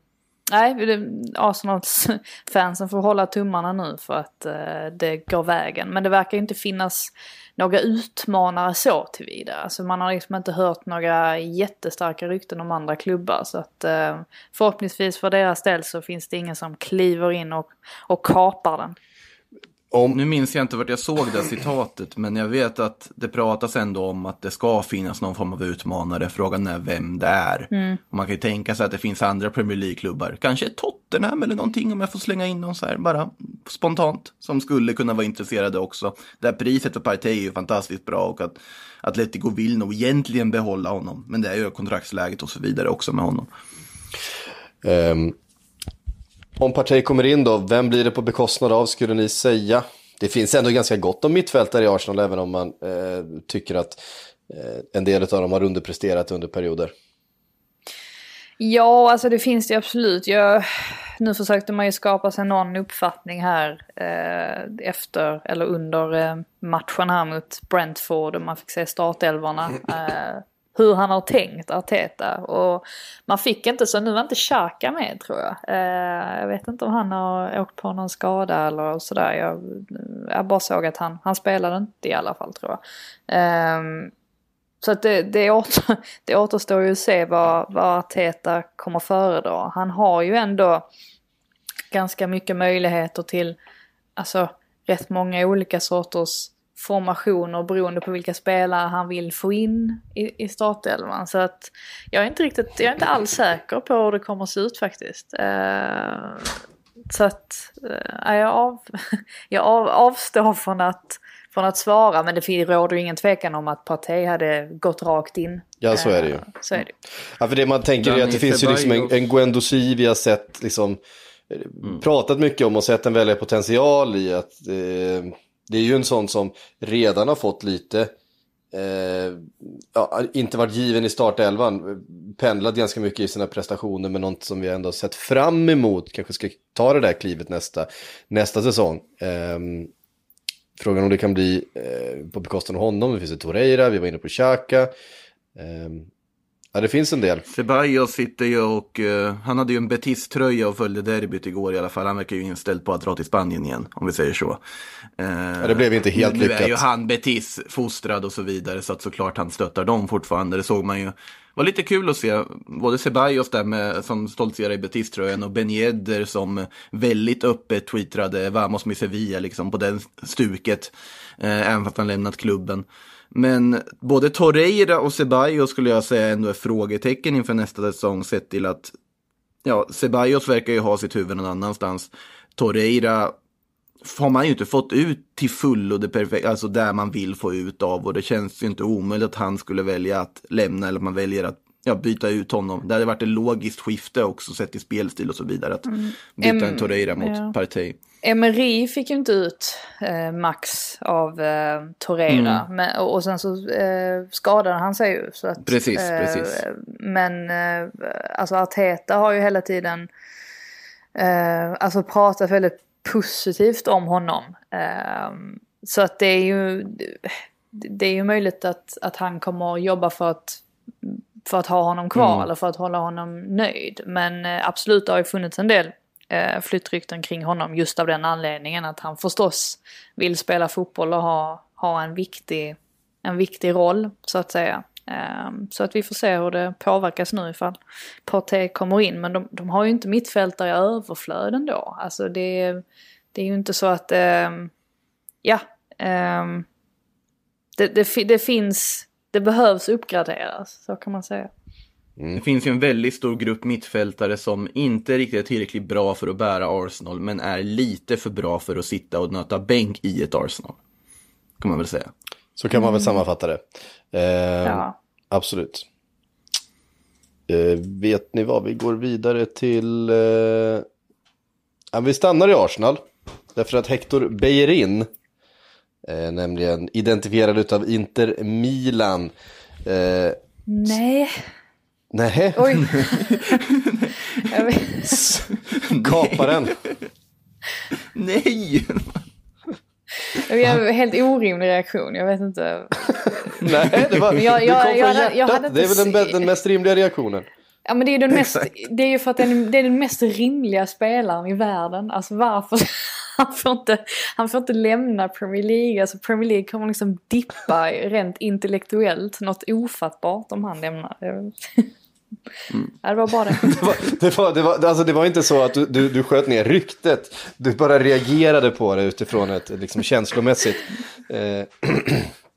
Speaker 2: Nej, Arsenals *laughs* fansen får hålla tummarna nu för att eh, det går vägen. Men det verkar ju inte finnas några utmanare så tillvida. Alltså man har liksom inte hört några jättestarka rykten om andra klubbar. Så att eh, förhoppningsvis för deras del så finns det ingen som kliver in och, och kapar den.
Speaker 1: Om,
Speaker 3: Nu minns jag inte vart jag såg det citatet, men jag vet att det pratas ändå om att det ska finnas någon form av utmanare. Frågan är vem det är. Och man kan ju tänka sig att det finns andra Premier League-klubbar, kanske Tottenham eller någonting om jag får slänga in någon så här bara spontant, som skulle kunna vara intresserade också. Där priset för Partey är ju fantastiskt bra och att Atletico vill nog egentligen behålla honom, men det är ju kontraktsläget och så vidare också med honom.
Speaker 1: ehm, om Partey kommer in då, vem blir det på bekostnad av skulle ni säga? Det finns ändå ganska gott om mittfältare i Arsenal, även om man eh, tycker att eh, en del av dem har underpresterat under perioder.
Speaker 2: Ja, alltså det finns det absolut. Jag, nu försökte man ju skapa sig någon uppfattning här eh, efter eller under eh, matchen här mot Brentford och man fick se startelvorna. *laughs* Eh, hur han har tänkt, Arteta. Och man fick inte, så nu var inte Xhaka med tror jag. Eh, jag vet inte om han har åkt på någon skada eller sådär. Jag, jag bara såg att han, han spelade inte i alla fall tror jag. Eh, så att det, det, åter, *laughs* det återstår ju att se vad, vad Arteta kommer föredra. Han har ju ändå ganska mycket möjligheter till alltså, rätt många olika sorters formationer beroende på vilka spelare han vill få in i, i startelvan. Så att jag är inte riktigt, jag är inte alls säker på hur det kommer att se ut faktiskt. Eh, så att eh, jag, av, *laughs* jag av, avstår från att, från att svara men det råder ju ingen tvekan om att Partey hade gått rakt in.
Speaker 1: Ja, så är det ju.
Speaker 2: Eh, Så är det ju.
Speaker 1: Ja, för det man tänker är att det finns ju liksom en, en Guendouzi vi har sett, liksom, eh, pratat mycket om och sett en väldig potential i att eh, det är ju en sån som redan har fått lite, eh, ja, inte varit given i startelvan, pendlat ganska mycket i sina prestationer med något som vi ändå sett fram emot, kanske ska ta det där klivet nästa, nästa säsong. Eh, Frågan om det kan bli eh, på bekostnad av honom, det finns ett Torreira, vi var inne på Xhaka. Ehm, Ja, det finns en del.
Speaker 3: Ceballos sitter ju och eh, han hade ju en Betis-tröja och följde derbyt igår i alla fall. Han verkar ju inställd på att dra till Spanien igen, om vi säger så. Eh,
Speaker 1: det blev inte helt
Speaker 3: nu, Nu
Speaker 1: lyckat.
Speaker 3: är ju han Betis fostrad och så vidare, så att såklart han stöttar dem fortfarande. Det såg man ju var lite kul att se både Ceballos där med, som stoltserar i Betis-tröjan och Ben Yedder som väldigt öppet twittrade Vamos med Sevilla liksom på den stuket. Eh, även fast han lämnat klubben. Men både Torreira och Ceballos skulle jag säga ändå är frågetecken inför nästa säsong sett till att ja, Ceballos verkar ju ha sitt huvud någon annanstans. Torreira har man ju inte fått ut till fullo det perfekta, alltså där man vill få ut av och det känns ju inte omöjligt att han skulle välja att lämna eller att man väljer att ja, byta ut honom. Det hade varit ett logiskt skifte också sett i spelstil och så vidare att byta
Speaker 2: Em,
Speaker 3: en Torreira mot
Speaker 2: ja.
Speaker 3: Partey.
Speaker 2: Emery fick ju inte ut eh, max av eh, Torreira.
Speaker 3: Mm.
Speaker 2: Men, och, och sen så eh, skadade han sig ju. Så att,
Speaker 3: Precis,
Speaker 2: eh,
Speaker 3: precis.
Speaker 2: Men eh, alltså Arteta har ju hela tiden eh, alltså pratat väldigt positivt om honom. Eh, så att det är ju, det är ju möjligt att, att han kommer att jobba för att för att ha honom kvar
Speaker 3: Mm.
Speaker 2: eller för att hålla honom nöjd. Men eh, absolut, det har ju funnits en del eh, flyttrykten kring honom just av den anledningen att han förstås vill spela fotboll och ha, ha en, viktig, en viktig roll så att säga. Eh, så att vi får se hur det påverkas nu ifall Partey kommer in. Men de, de har ju inte mittfältare i överflöd ändå. Alltså det, det är ju inte så att, eh, ja, ehm, det, det, det finns, det behövs uppgraderas, så kan man säga.
Speaker 3: Det finns ju en väldigt stor grupp mittfältare som inte riktigt är tillräckligt bra för att bära Arsenal, men är lite för bra för att sitta och nöta bänk i ett Arsenal. Kan man väl säga.
Speaker 1: Så kan man väl sammanfatta det. Eh,
Speaker 2: Ja.
Speaker 1: Absolut. Eh, vet ni vad, vi går vidare till... Eh, ja, vi stannar i Arsenal. Därför att Hector Bellerin, eh, nämligen identifierad av Inter Milan. Eh,
Speaker 2: Nej,
Speaker 1: nej,
Speaker 2: oj. *laughs* Jag vet-
Speaker 1: kaparen.
Speaker 3: Nej!
Speaker 2: Det är en helt orimlig reaktion, jag vet inte. *laughs*
Speaker 1: nej, det, var,
Speaker 2: Men jag-
Speaker 1: det
Speaker 2: jag-
Speaker 1: kom
Speaker 2: jag
Speaker 1: från
Speaker 2: jag
Speaker 1: hjärtat.
Speaker 2: hade
Speaker 1: det är väl den, den mest rimliga reaktionen.
Speaker 2: Ja men det är den mest, det är ju för att den, det är den mest rimliga spelaren i världen. Alltså varför? Han får inte, han får inte lämna Premier League. Alltså Premier League kommer liksom dippa rent intellektuellt. Något ofattbart om han lämnar. Det- Ja, det var bara det. *laughs*
Speaker 1: Det var, det, var, det, var, alltså det var inte så att du, du, du sköt ner ryktet. Du bara reagerade på det utifrån ett liksom, känslomässigt. Eh, *clears throat*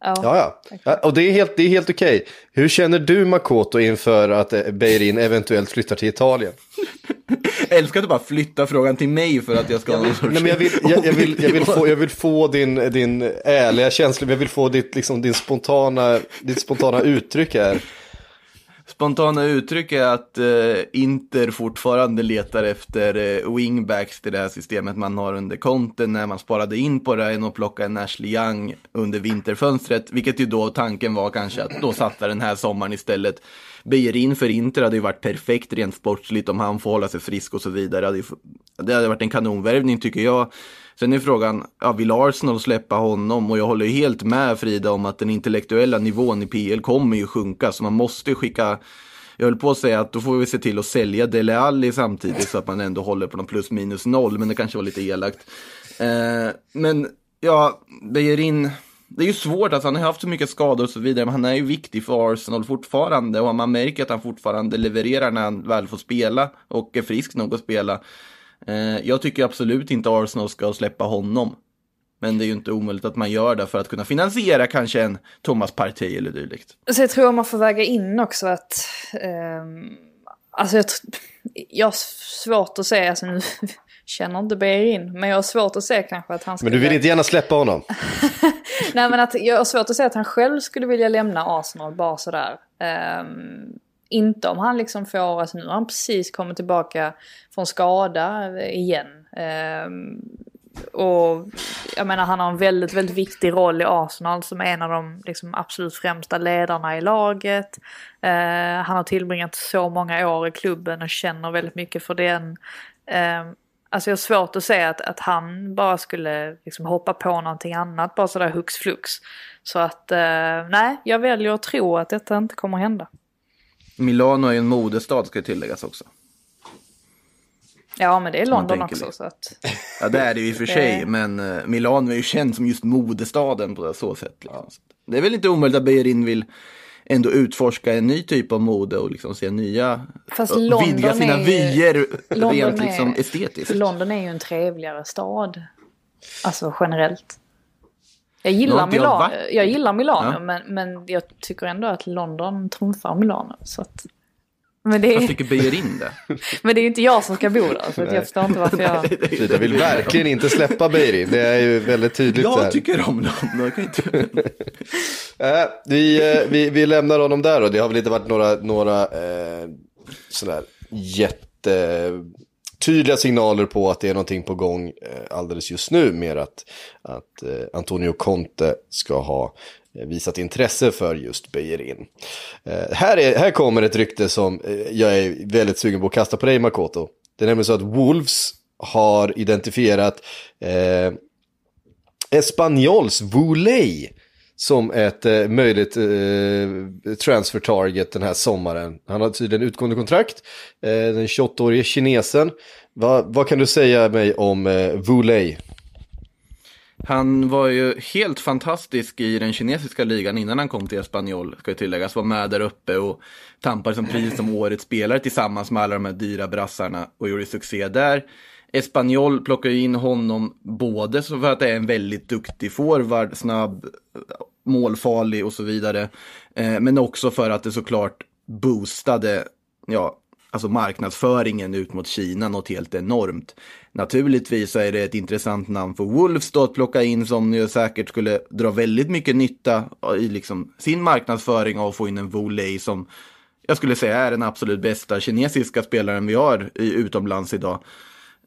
Speaker 2: Ja.
Speaker 1: ja, ja. Och det är helt, det är helt okej. Hur känner du Makoto inför att eh, Beirin eventuellt flyttar till Italien? *laughs*
Speaker 3: Jag älskar att du bara flyttar frågan till mig för att jag ska ha någon sorts
Speaker 1: Nej, men jag, vill, jag, jag, vill, jag, vill *laughs* få, jag vill få din, din ärliga känsla, jag vill få ditt, liksom, din spontana, ditt spontana uttryck här.
Speaker 3: Spontana uttryck är att eh, Inter fortfarande letar efter eh, wingbacks till det här systemet man har under konten när man sparade in på det och plockade en Ashley Young under vinterfönstret. Vilket ju då tanken var kanske att då satsa den här sommaren istället. Bejerin för Inter hade ju varit perfekt rent sportsligt om han får hålla sig frisk och så vidare. Det hade, ju, det hade varit en kanonvärvning tycker jag. Sen är frågan, ja, vill Arsenal släppa honom? Och jag håller ju helt med Frida om att den intellektuella nivån i PL kommer ju sjunka. Så man måste ju skicka, jag höll på att säga att då får vi se till att sälja Dele Alli samtidigt så att man ändå håller på någon plus minus noll. Men det kanske var lite elakt. Eh, men ja, Bejerin, det är ju svårt, alltså han har haft så mycket skador och så vidare, men han är ju viktig för Arsenal fortfarande och man märker att han fortfarande levererar när han väl får spela och är frisk nog att spela. Eh, jag tycker absolut inte Arsenal ska släppa honom. Men det är ju inte omöjligt att man gör det för att kunna finansiera kanske en Thomas Partey eller dylikt.
Speaker 2: Så jag tror man får väga in också att... ehm, alltså jag, jag har svårt att se, alltså nu *laughs* känner inte Bejerin, men jag har svårt att se kanske att han
Speaker 1: Men
Speaker 2: skulle...
Speaker 1: du vill inte gärna släppa honom? *laughs*
Speaker 2: Nej men att jag har svårt att se att han själv skulle vilja lämna Arsenal bara sådär. Ehm, inte om han liksom får, alltså nu har han precis kommit tillbaka från skada eh, igen. Ehm, och jag menar han har en väldigt, väldigt viktig roll i Arsenal som en av de liksom, absolut främsta ledarna i laget. Eh, han har tillbringat så många år i klubben och känner väldigt mycket för den. Eh, alltså jag har svårt att säga att, att han bara skulle liksom, hoppa på någonting annat bara sådär hux flux. Så att eh, nej, jag väljer att tro att detta inte kommer att hända.
Speaker 3: Milano är ju en modestad ska tilläggas också.
Speaker 2: Ja men det är London också
Speaker 3: det.
Speaker 2: så att...
Speaker 3: Ja det är det ju i och för sig, men eh, Milano är ju känd som just modestaden på så sätt. Liksom. Det är väl inte omöjligt att Bejerin vill ändå utforska en ny typ av mode och liksom se nya,
Speaker 2: Fast
Speaker 3: och
Speaker 2: London
Speaker 3: vidga sina
Speaker 2: är
Speaker 3: vyer
Speaker 2: London
Speaker 3: rent
Speaker 2: är-
Speaker 3: liksom estetiskt.
Speaker 2: London är ju en trevligare stad. Alltså generellt. Jag gillar
Speaker 3: jag
Speaker 2: Milano, jag gillar Milano
Speaker 3: Ja.
Speaker 2: men, men jag tycker ändå att London trumfar Milano. Så att, men, det
Speaker 3: Jag
Speaker 2: är,
Speaker 3: tycker böjer in det. *laughs*
Speaker 2: men det är ju inte jag som ska bo där så att jag förstår inte varför jag...
Speaker 1: Frida vill verkligen inte släppa Beirin. Det är ju väldigt tydligt.
Speaker 3: Jag
Speaker 1: här.
Speaker 3: tycker om London. Jag kan inte...
Speaker 1: Äh, *laughs* vi, eh, vi, vi lämnar honom där och det har väl inte varit några, några eh, sådär Tydliga signaler på att det är någonting på gång eh, alldeles just nu. med att, att eh, Antonio Conte ska ha eh, visat intresse för just Beijerin. Här, är, här kommer ett rykte som jag är väldigt sugen på att kasta på dig Makoto. Det är nämligen så att Wolves har identifierat eh, Espanyols Vouley som ett eh, möjligt eh, transfer target den här sommaren. Han har tydligen utgående kontrakt, eh, den 28-årige kinesen. Va, vad kan du säga mig om eh, Lei?
Speaker 3: Han var ju helt fantastisk i den kinesiska ligan innan han kom till Espanyol, ska ju tilläggas. Var med där uppe och tampade som pris som årets spelare tillsammans med alla de här dyra brassarna och gjorde succé där. Espanyol plockar ju in honom både för att det är en väldigt duktig forward, snabb, målfarlig och så vidare. Eh, men också för att det såklart boostade, ja, alltså marknadsföringen ut mot Kina något helt enormt. Naturligtvis är det ett intressant namn för Wolves då att plocka in som ju säkert skulle dra väldigt mycket nytta i liksom sin marknadsföring av att få in en Voley som jag skulle säga är den absolut bästa kinesiska spelaren vi har i, utomlands idag.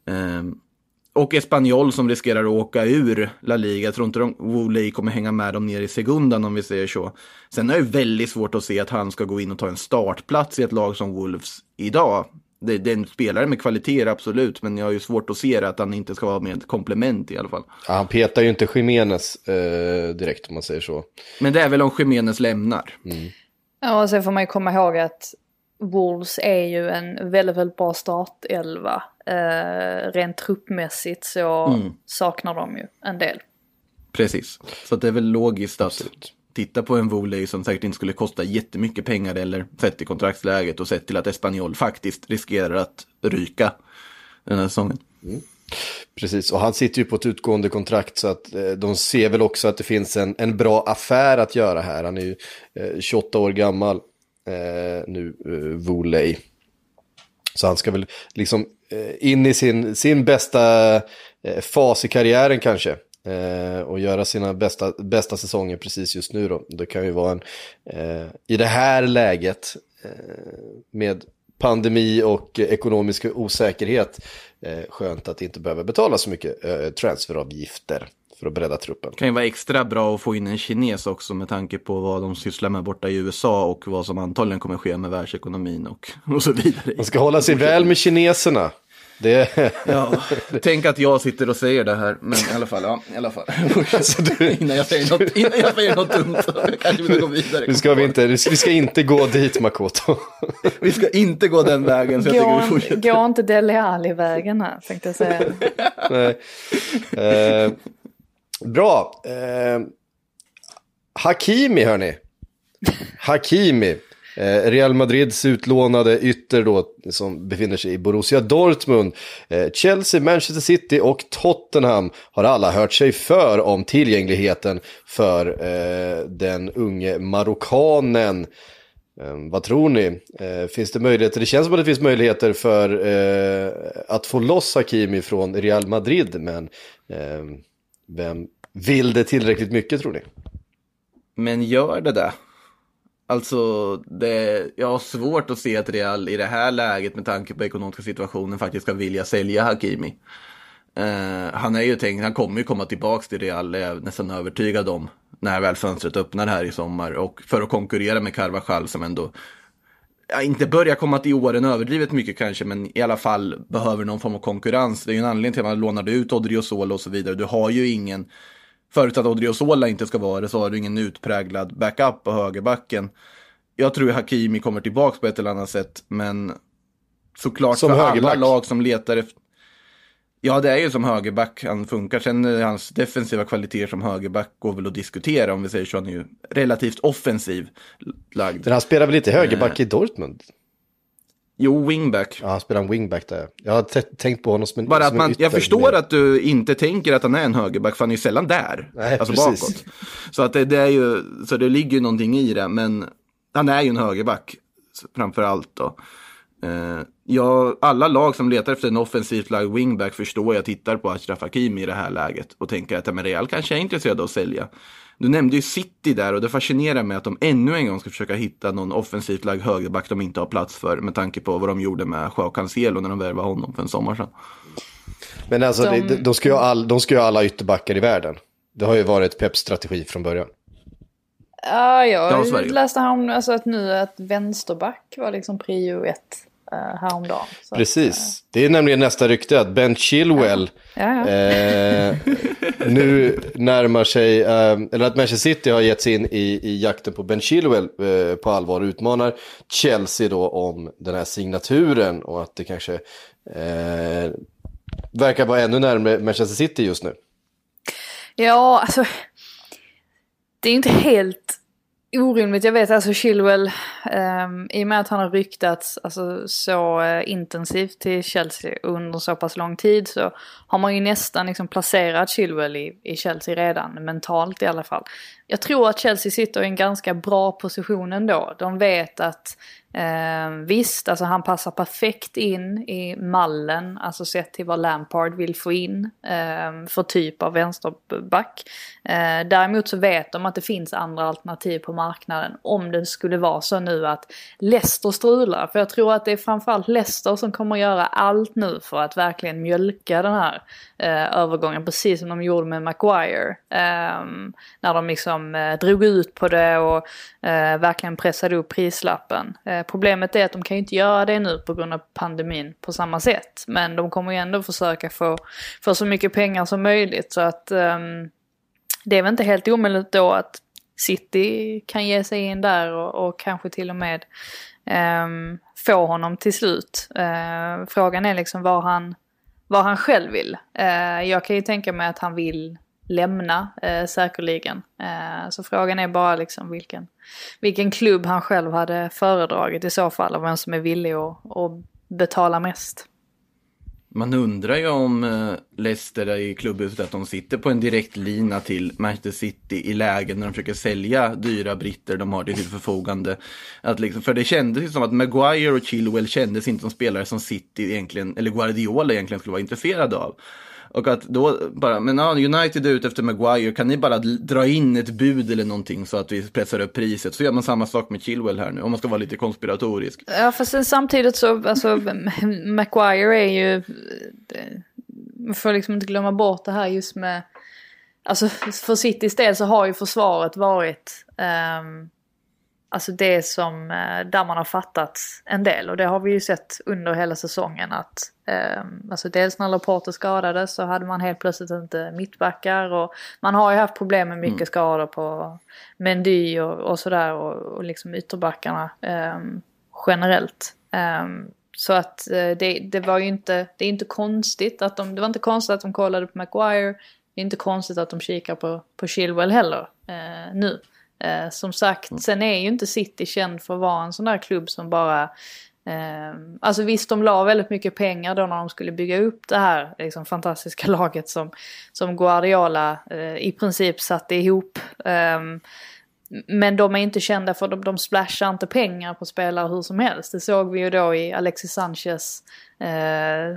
Speaker 3: Ehm, och Espanyol som riskerar att åka ur La Liga. Jag tror inte de, Woley kommer hänga med dem ner i segundan om vi säger så. Sen är det väldigt svårt att se att han ska gå in och ta en startplats i ett lag som Wolves idag. Det, det är en spelare med kvaliteter absolut, men jag har ju svårt att se det att han inte ska vara med ett komplement i alla fall.
Speaker 1: Ja, han petar ju inte Jiménez eh, direkt om man säger så.
Speaker 3: Men det är väl om Jiménez lämnar.
Speaker 2: Ja, och sen får man ju komma ihåg att Wolves är ju en väldigt, väldigt bra startelva. Eh, rent truppmässigt så
Speaker 3: Mm.
Speaker 2: saknar de ju en del.
Speaker 3: Precis. Så att det är väl logiskt att titta på en Voley som säkert inte skulle kosta jättemycket pengar eller sett i kontraktsläget och sett till att Espanyol faktiskt riskerar att ryka den här säsongen.
Speaker 1: Precis, och han sitter ju på ett utgående kontrakt så att eh, de ser väl också att det finns en, en bra affär att göra här. Han är ju eh, 28 år gammal eh, nu, eh, Voley. Så han ska väl liksom eh, in i sin, sin bästa eh, fas i karriären kanske. Eh, och göra sina bästa, bästa säsonger precis just nu då. Det kan ju vara en, eh, i det här läget eh, med pandemi och ekonomisk osäkerhet, eh, skönt att inte behöva betala så mycket eh, transferavgifter för att bredda truppen.
Speaker 3: kan ju vara extra bra att få in en kines också med tanke på vad de sysslar med borta i USA och vad som antagligen kommer ske med världsekonomin och, *laughs* och så vidare.
Speaker 1: Man ska hålla sig väl med kineserna. Det,
Speaker 3: Ja, tänk att jag sitter och säger det här, men i alla fall, ja, i alla fall. *laughs* innan, jag säger något, innan jag säger något dumt kanske vi ska gå vidare.
Speaker 1: nu ska vi, inte, vi ska inte gå dit Makoto.
Speaker 3: Vi ska inte gå den vägen, så jag tycker vi
Speaker 2: Gå,
Speaker 3: fortsätter.
Speaker 2: gå inte Dele Alli-vägen här tänkte jag säga.
Speaker 1: Nej. Eh, bra. Eh, Hakimi hörni. Hakimi. Eh, Real Madrids utlånade ytter då som befinner sig i Borussia Dortmund. Eh, Chelsea, Manchester City och Tottenham har alla hört sig för om tillgängligheten för eh, den unge marockanen. Eh, vad tror ni? Eh, finns det möjligheter? Det känns som att det finns möjligheter för eh, att få loss Hakimi från Real Madrid, men eh, vem vill det tillräckligt mycket tror ni?
Speaker 3: Men gör det det? Alltså, det, jag har svårt att se att Real i det här läget med tanke på ekonomiska situationen faktiskt ska vilja sälja Hakimi. Uh, han är ju tänkt, han kommer ju komma tillbaka till Real, är jag nästan övertygad om, när väl fönstret öppnar här i sommar. Och för att konkurrera med Carvajal som ändå, ja, inte börjar komma till åren överdrivet mycket kanske, men i alla fall behöver någon form av konkurrens. Det är ju en anledning till att man lånade ut Odriozola och så vidare. Du har ju ingen, förutsatt att Odriozola inte ska vara det, så har du ingen utpräglad backup på högerbacken. Jag tror Hakimi kommer tillbaka på ett eller annat sätt, men såklart
Speaker 1: Som
Speaker 3: för
Speaker 1: högerback.
Speaker 3: alla lag som letar efter Ja, det är ju som högerback han funkar. Sen eh, hans defensiva kvaliteter som högerback går väl att diskutera om vi säger så. Han är ju relativt offensiv lagd.
Speaker 1: Men han spelar väl lite högerback i Dortmund?
Speaker 3: Jo, wingback.
Speaker 1: Ja, han spelar en wingback där. Jag har tänkt på honom som en
Speaker 3: Bara att man, jag
Speaker 1: ytter
Speaker 3: förstår
Speaker 1: mer.
Speaker 3: att du inte tänker att han är en högerback, för han är ju sällan där.
Speaker 1: Nej,
Speaker 3: alltså
Speaker 1: precis.
Speaker 3: bakåt. Så att det, det är ju, så det ligger ju någonting i det, men han är ju en högerback framför allt då. Eh, ja, alla lag som letar efter en offensivt lagd wingback förstår jag tittar på Ashraf Hakimi i det här läget och tänker att men Real kanske är intresserad av att sälja. Du nämnde ju City där och det fascinerar mig att de ännu en gång ska försöka hitta någon offensivt lagd högerback de inte har plats för med tanke på vad de gjorde med Joao Cancelo när de värvade honom för en sommar sedan.
Speaker 1: Men alltså,
Speaker 2: De-
Speaker 1: de, de, ska ju ha all, de ska ju ha alla ytterbackar i världen. Det har ju varit Peps strategi från början.
Speaker 2: Ja, jag läste härom, alltså att nu att vänsterback var liksom prio ett häromdagen. Så,
Speaker 1: Precis. Det är nämligen nästa rykte att Ben Chilwell
Speaker 2: Ja, ja.
Speaker 1: eh, nu närmar sig, eh, eller att Manchester City har gett sig in i, i jakten på Ben Chilwell eh, på allvar och utmanar Chelsea då om den här signaturen och att det kanske eh, verkar vara ännu närmare Manchester City just nu.
Speaker 2: Ja, alltså. Det är inte helt orimligt. Jag vet alltså Chilwell, um, i och med att han har ryktats alltså, så uh, intensivt till Chelsea under så pass lång tid så har man ju nästan liksom placerat Chilwell i, i Chelsea redan, mentalt i alla fall. Jag tror att Chelsea sitter i en ganska bra position ändå. De vet att Eh, visst, alltså han passar perfekt in i mallen, alltså sett till vad Lampard vill få in eh, för typ av vänsterback. Eh, däremot så vet de att det finns andra alternativ på marknaden om det skulle vara så nu att Leicester strular. För jag tror att det är framförallt Leicester som kommer göra allt nu för att verkligen mjölka den här eh, övergången, precis som de gjorde med Maguire. Eh, när de liksom eh, drog ut på det och eh, verkligen pressade upp prislappen. Eh, problemet är att de kan ju inte göra det nu på grund av pandemin på samma sätt. Men de kommer ju ändå försöka få, få så mycket pengar som möjligt. Så att ehm, det är väl inte helt omöjligt då att City kan ge sig in där och, och kanske till och med ehm, få honom till slut. Eh, frågan är liksom var han, vad han själv vill. Eh, jag kan ju tänka mig att han vill lämna eh, säkerligen. Eh, så frågan är bara liksom vilken, vilken klubb han själv hade föredragit i så fall och vem som är villig att, att betala mest.
Speaker 3: Man undrar ju om eh, Leicester i klubbhuset att de sitter på en direkt lina till Manchester City i lägen när de försöker sälja dyra britter de har till sitt förfogande. Att liksom, för det kändes ju som att Maguire och Chilwell kändes inte som spelare som City egentligen, eller Guardiola egentligen skulle vara intresserade av. Och att då bara, men ja, United är ute efter Maguire, kan ni bara dra in ett bud eller någonting så att vi pressar upp priset? Så gör man samma sak med Chilwell här nu, om man ska vara lite konspiratorisk.
Speaker 2: Ja fast sen samtidigt så, alltså Maguire är ju, man får liksom inte glömma bort det här just med, alltså för Citys del så har ju försvaret varit, um, alltså det som, uh, där man har fattat en del och det har vi ju sett under hela säsongen att, um, alltså dels när Laporte skadades så hade man helt plötsligt inte mittbackar och man har ju haft problem med mycket skador på Mendy och, och sådär och, och liksom ytterbackarna um, generellt. Um, så att uh, det, det var ju inte, det är inte konstigt att de, det var inte konstigt att de kollade på Maguire. Det är inte konstigt att de kikar på, på Chilwell heller uh, nu. Uh, som sagt, sen är ju inte City känd för att vara en sån där klubb som bara Um, alltså visst, de la väldigt mycket pengar då när de skulle bygga upp det här liksom, fantastiska *laughs* laget som, som Guardiola uh, i princip satte ihop. Um, men de är inte kända för de, de splashar inte pengar på spelare hur som helst. Det såg vi ju då i Alexis Sanchez, eh,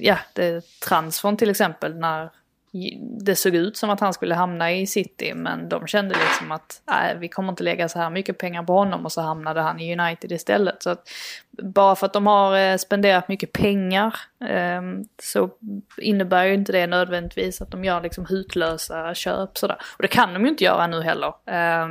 Speaker 2: ja, det, transfern till exempel när det såg ut som att han skulle hamna i City men de kände liksom att nej, vi kommer inte lägga så här mycket pengar på honom och så hamnade han i United istället. Så att bara för att de har eh, spenderat mycket pengar eh, så innebär ju inte det nödvändigtvis att de gör liksom hutlösa köp sådär. Och det kan de ju inte göra nu heller. Eh,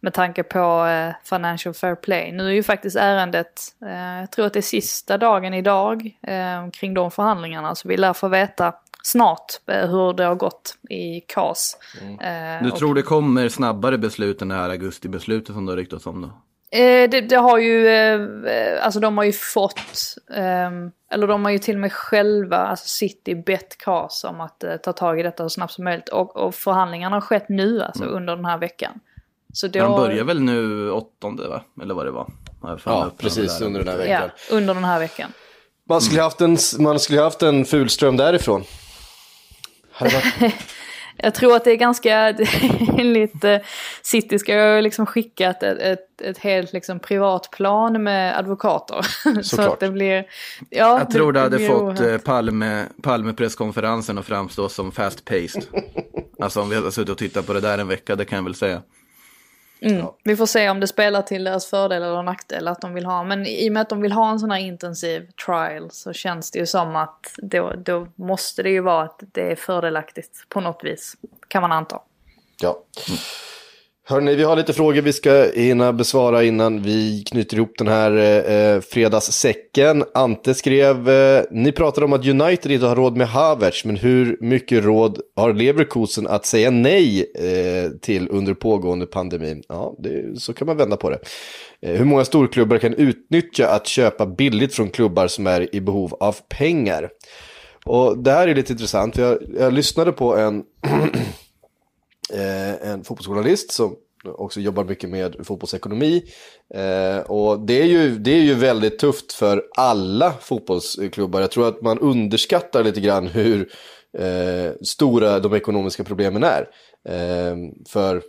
Speaker 2: med tanke på eh, Financial Fair Play. Nu är ju faktiskt ärendet, eh, jag tror att det är sista dagen idag eh, kring de förhandlingarna så vi lär få veta snart hur det har gått i KAS. Eh,
Speaker 3: Du tror det kommer snabbare beslut än det här augustibeslutet som det har ryktats om då?
Speaker 2: Eh, det, det har ju, eh, alltså de har ju fått, ehm, eller de har ju till och med själva, alltså City bett KAS om att eh, ta tag i detta så snabbt som möjligt. Och, och förhandlingarna har skett nu, alltså under den här veckan. Så då,
Speaker 3: De börjar väl nu åttonde va? Eller vad det var.
Speaker 1: Ja, precis under den här
Speaker 2: Ja,
Speaker 1: veckan.
Speaker 2: under den här veckan.
Speaker 1: Man skulle haft en, man skulle haft en fulström därifrån. Hade varit, *laughs*
Speaker 2: Jag tror att det är ganska, *laughs* är lite, City ska ju liksom skickat ett, ett, ett helt liksom privat plan med advokater. *laughs* så att det blir, ja.
Speaker 3: Jag tror det hade fått
Speaker 2: oerhört.
Speaker 3: eh, Palme, Palme-presskonferensen att framstå som fast-paced. alltså om vi hade suttit och tittat på det där en vecka, det kan jag väl säga.
Speaker 2: Mm. Vi får se om det spelar till deras fördel eller nackdel att de vill ha. Men i och med att de vill ha en sån här intensiv trial så känns det ju som att då, då måste det ju vara att det är fördelaktigt på något vis. Kan man anta.
Speaker 1: ja. Hörni, vi har lite frågor vi ska hinna besvara innan vi knyter ihop den här eh, eh fredagssäcken. Ante skrev, eh, ni pratade om att United inte har råd med Havertz, men hur mycket råd har Leverkusen att säga nej eh, till under pågående pandemin? Ja, det, så kan man vända på det. Eh, hur många storklubbar kan utnyttja att köpa billigt från klubbar som är i behov av pengar? Och det här är lite intressant. Jag, jag lyssnade på en *clears throat* Eh, en fotbollsjournalist som också jobbar mycket med fotbollsekonomi. Eh, och det är, ju, det är ju väldigt tufft för alla fotbollsklubbar. Jag tror att man underskattar lite grann hur eh, stora de ekonomiska problemen är. Eh, för,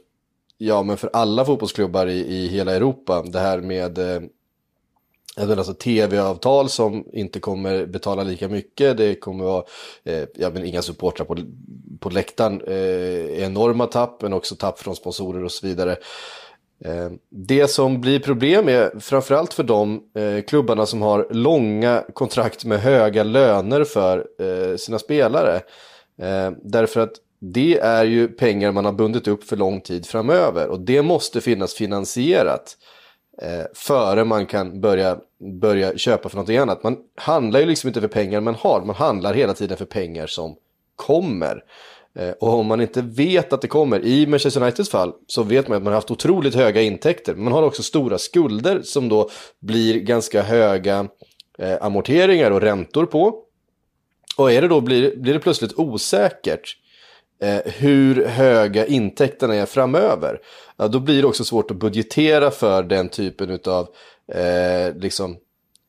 Speaker 1: ja, men för alla fotbollsklubbar i, i hela Europa. Det här med eh, menar alltså tv-avtal som inte kommer betala lika mycket. Det kommer vara eh, ja, men inga supportrar på, på läktaren. Eh, enorma tapp, men också tapp från sponsorer och så vidare. Eh, det som blir problem är framförallt för de eh, klubbarna som har långa kontrakt med höga löner för eh, sina spelare. Eh, därför att det är ju pengar man har bundit upp för lång tid framöver och det måste finnas finansierat eh, före man kan börja, börja köpa för någonting annat. Man handlar ju liksom inte för pengar man har, man handlar hela tiden för pengar som kommer. Eh, och om man inte vet att det kommer, i Manchester Uniteds fall, så vet man att man har haft otroligt höga intäkter. Men man har också stora skulder som då blir ganska höga eh, amorteringar och räntor på. Och är det då, blir, blir det plötsligt osäkert Eh, hur höga intäkterna är framöver, ja, då blir det också svårt att budgetera för den typen av eh, liksom,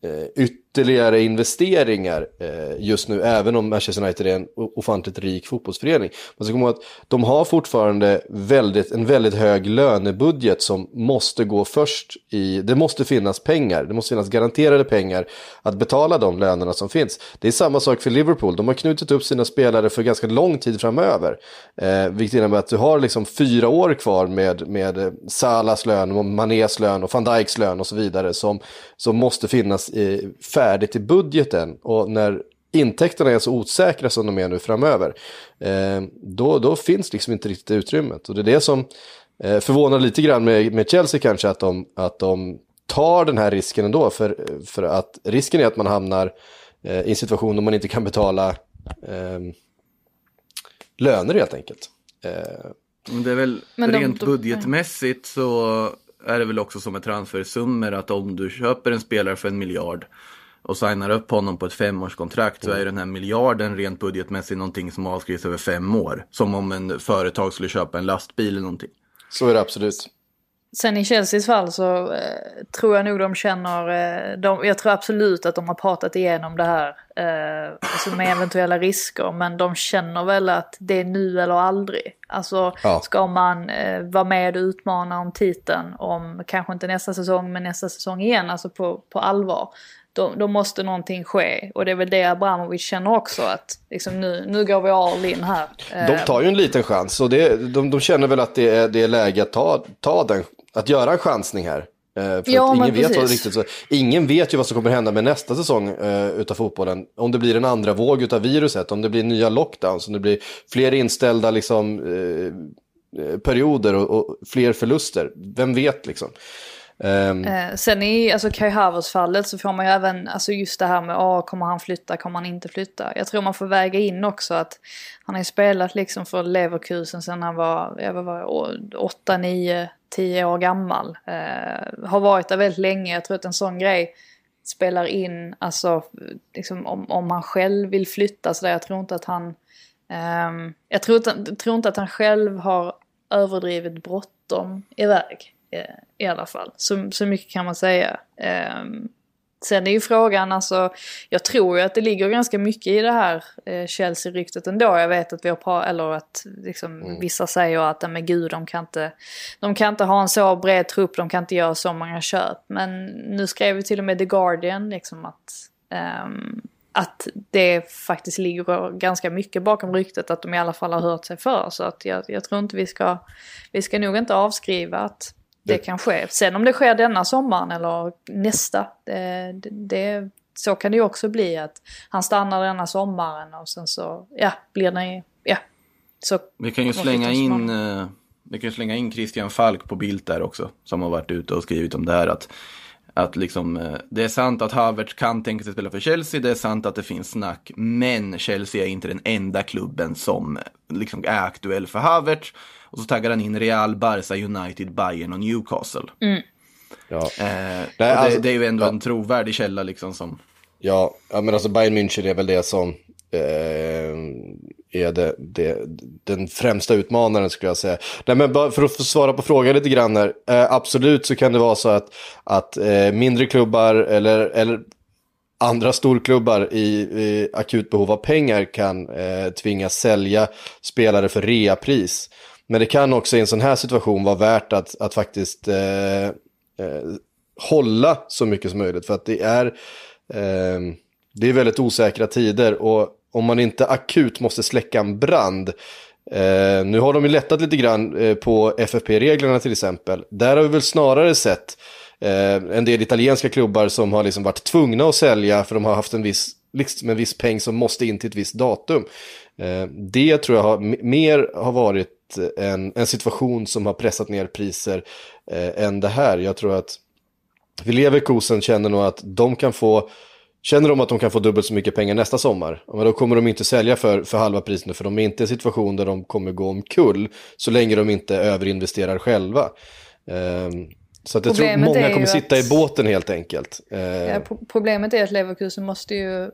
Speaker 1: eh, ytterligare investeringar eh, just nu, även om Manchester United är en ofantligt rik fotbollsförening. Man ska komma ihåg att de har fortfarande väldigt, en väldigt hög lönebudget som måste gå först i, det måste finnas pengar, det måste finnas garanterade pengar att betala de lönerna som finns. Det är samma sak för Liverpool, de har knutit upp sina spelare för ganska lång tid framöver. Eh, vilket innebär att du har liksom fyra år kvar med, med eh, Salas lön, Manés lön och van Dijks lön och så vidare som, som måste finnas i färdigt i budgeten. Och när intäkterna är så osäkra som de är nu framöver, eh, då, då finns liksom inte riktigt utrymmet. Och det är det som eh, förvånar lite grann med, med Chelsea kanske, att de, att de tar den här risken ändå. För, för att risken är att man hamnar eh, i en situation där man inte kan betala eh, löner helt enkelt. Eh,
Speaker 3: Men det är väl
Speaker 2: Men de-
Speaker 3: rent
Speaker 2: de-
Speaker 3: budgetmässigt så är det väl också som med transfersummor att om du köper en spelare för en miljard och signar upp honom på ett femårskontrakt så är ju den här miljarden rent budgetmässigt någonting som avskrivs över fem år. Som om en företag skulle köpa en lastbil eller någonting.
Speaker 1: så är det absolut.
Speaker 2: Sen i Chelseas fall så eh, tror jag nog de känner, eh, de, jag tror absolut att de har pratat igenom det här eh, alltså med eventuella risker. Men de känner väl att det är nu eller aldrig. Alltså
Speaker 1: Ja.
Speaker 2: ska man eh, vara med och utmana om titeln om kanske inte nästa säsong men nästa säsong igen, alltså på, på allvar. Då, då måste någonting ske och det är väl det Abramovic känner också att liksom nu, nu går vi all in här.
Speaker 1: De
Speaker 2: Eh,
Speaker 1: tar ju en liten chans och det, de, de känner väl att det är, det är läge att ta, ta den, att göra en chansning här. Eh, för
Speaker 2: Ja,
Speaker 1: ingen, vet vad riktigt, så, ingen vet ju vad som kommer hända med nästa säsong eh, utav fotbollen. Om det blir en andra våg utav viruset, om det blir nya lockdowns, om det blir fler inställda liksom, eh, eh, perioder och, och fler förluster. Vem vet liksom. Um,
Speaker 2: Eh, sen i alltså Kai Havers-fallet så får man ju även, alltså just det här med, ah, kommer han flytta, kommer han inte flytta? Jag tror man får väga in också att han har ju spelat liksom för Leverkusen sen han var, jag var 8, 9, 10 år gammal. Eh, har varit där väldigt länge. Jag tror att en sån grej spelar in, alltså liksom, om, om han själv vill flytta så där. Jag tror inte att han... ehm, jag tror tror inte att han själv har överdrivet bråttom iväg eh, I alla fall. Så, så mycket kan man säga. Ehm, Sen är ju frågan, alltså, jag tror ju att det ligger ganska mycket i det här eh, Chelsea-ryktet ändå. Jag vet att vi har pratat, eller att liksom, vissa säger att, "Ja, men gud, de kan, inte, de kan inte ha en så bred trupp, de kan inte göra så många köp. Men nu skrev ju till och med The Guardian liksom att, ehm, att det faktiskt ligger ganska mycket bakom ryktet att de i alla fall har hört sig för. Så att jag, jag tror inte vi ska, vi ska nog inte avskriva att det kan ske. Sen om det sker denna sommaren eller nästa, det, det, så kan det ju också bli att han stannar denna sommaren och sen så, ja, blir det, ja. Så
Speaker 3: Vi kan ju slänga in, eh, vi kan slänga in Christian Falk på bild där också. Som har varit ute och skrivit om det här. Att, att liksom, eh, det är sant att Havertz kan tänka sig spela för Chelsea. Det är sant att det finns snack. Men Chelsea är inte den enda klubben som eh, liksom är aktuell för Havertz. Och så taggar han in Real, Barca, United, Bayern och Newcastle.
Speaker 1: Ja.
Speaker 3: Eh,
Speaker 1: Nej,
Speaker 3: och det,
Speaker 1: alltså-
Speaker 3: det är ju ändå
Speaker 1: ja.
Speaker 3: en trovärdig källa liksom som...
Speaker 1: Ja, ja, men alltså Bayern München är väl det som eh, är det, det, den främsta utmanaren skulle jag säga. Nej, men bara för att svara på frågan lite grann här. Eh, absolut så kan det vara så att, att eh, mindre klubbar eller, eller andra storklubbar i, i akut behov av pengar kan eh, tvingas sälja spelare för reapris. Men det kan också i en sån här situation vara värt att, att faktiskt eh, eh, hålla så mycket som möjligt. För att det är, eh, det är väldigt osäkra tider och om man inte akut måste släcka en brand Eh, nu har de ju lättat lite grann eh, på FFP-reglerna till exempel. Där har vi väl snarare sett eh, en del italienska klubbar som har liksom varit tvungna att sälja för de har haft en viss, liksom en viss peng som måste in till ett visst datum. Eh, det tror jag har, mer har varit en, en situation som har pressat ner priser eh, än det här. Jag tror att vi Leverkusen känner nog att de kan få Känner de att de kan få dubbelt så mycket pengar nästa sommar, ja, men då kommer de inte sälja för, för halva priset nu, för de är inte i en situation där de kommer gå omkull, så länge de inte överinvesterar själva. Ehm, så att jag tror
Speaker 2: Problemet är
Speaker 1: många kommer sitta
Speaker 2: att-
Speaker 1: i båten helt enkelt. Ehm,
Speaker 2: Ja, pro- problemet är att Leverkusen måste ju,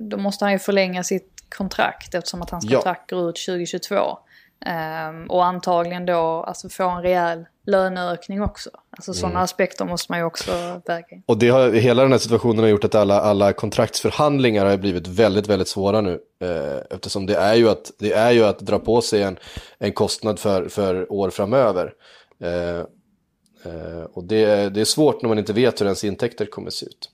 Speaker 2: då måste han ju förlänga sitt kontrakt eftersom att hans
Speaker 1: Ja.
Speaker 2: kontrakt går ut 2022. Ehm, och antagligen då alltså få en rejäl löneökning också. Alltså sådana
Speaker 1: Mm.
Speaker 2: aspekter måste man ju också väga in.
Speaker 1: Och det har, hela den här situationen har gjort att alla, alla kontraktsförhandlingar har blivit väldigt, väldigt svåra nu. Eh, eftersom det är ju att, det är ju att dra på sig en, en kostnad för, för år framöver. Eh, eh, och det, det är svårt när man inte vet hur ens intäkter kommer att se ut.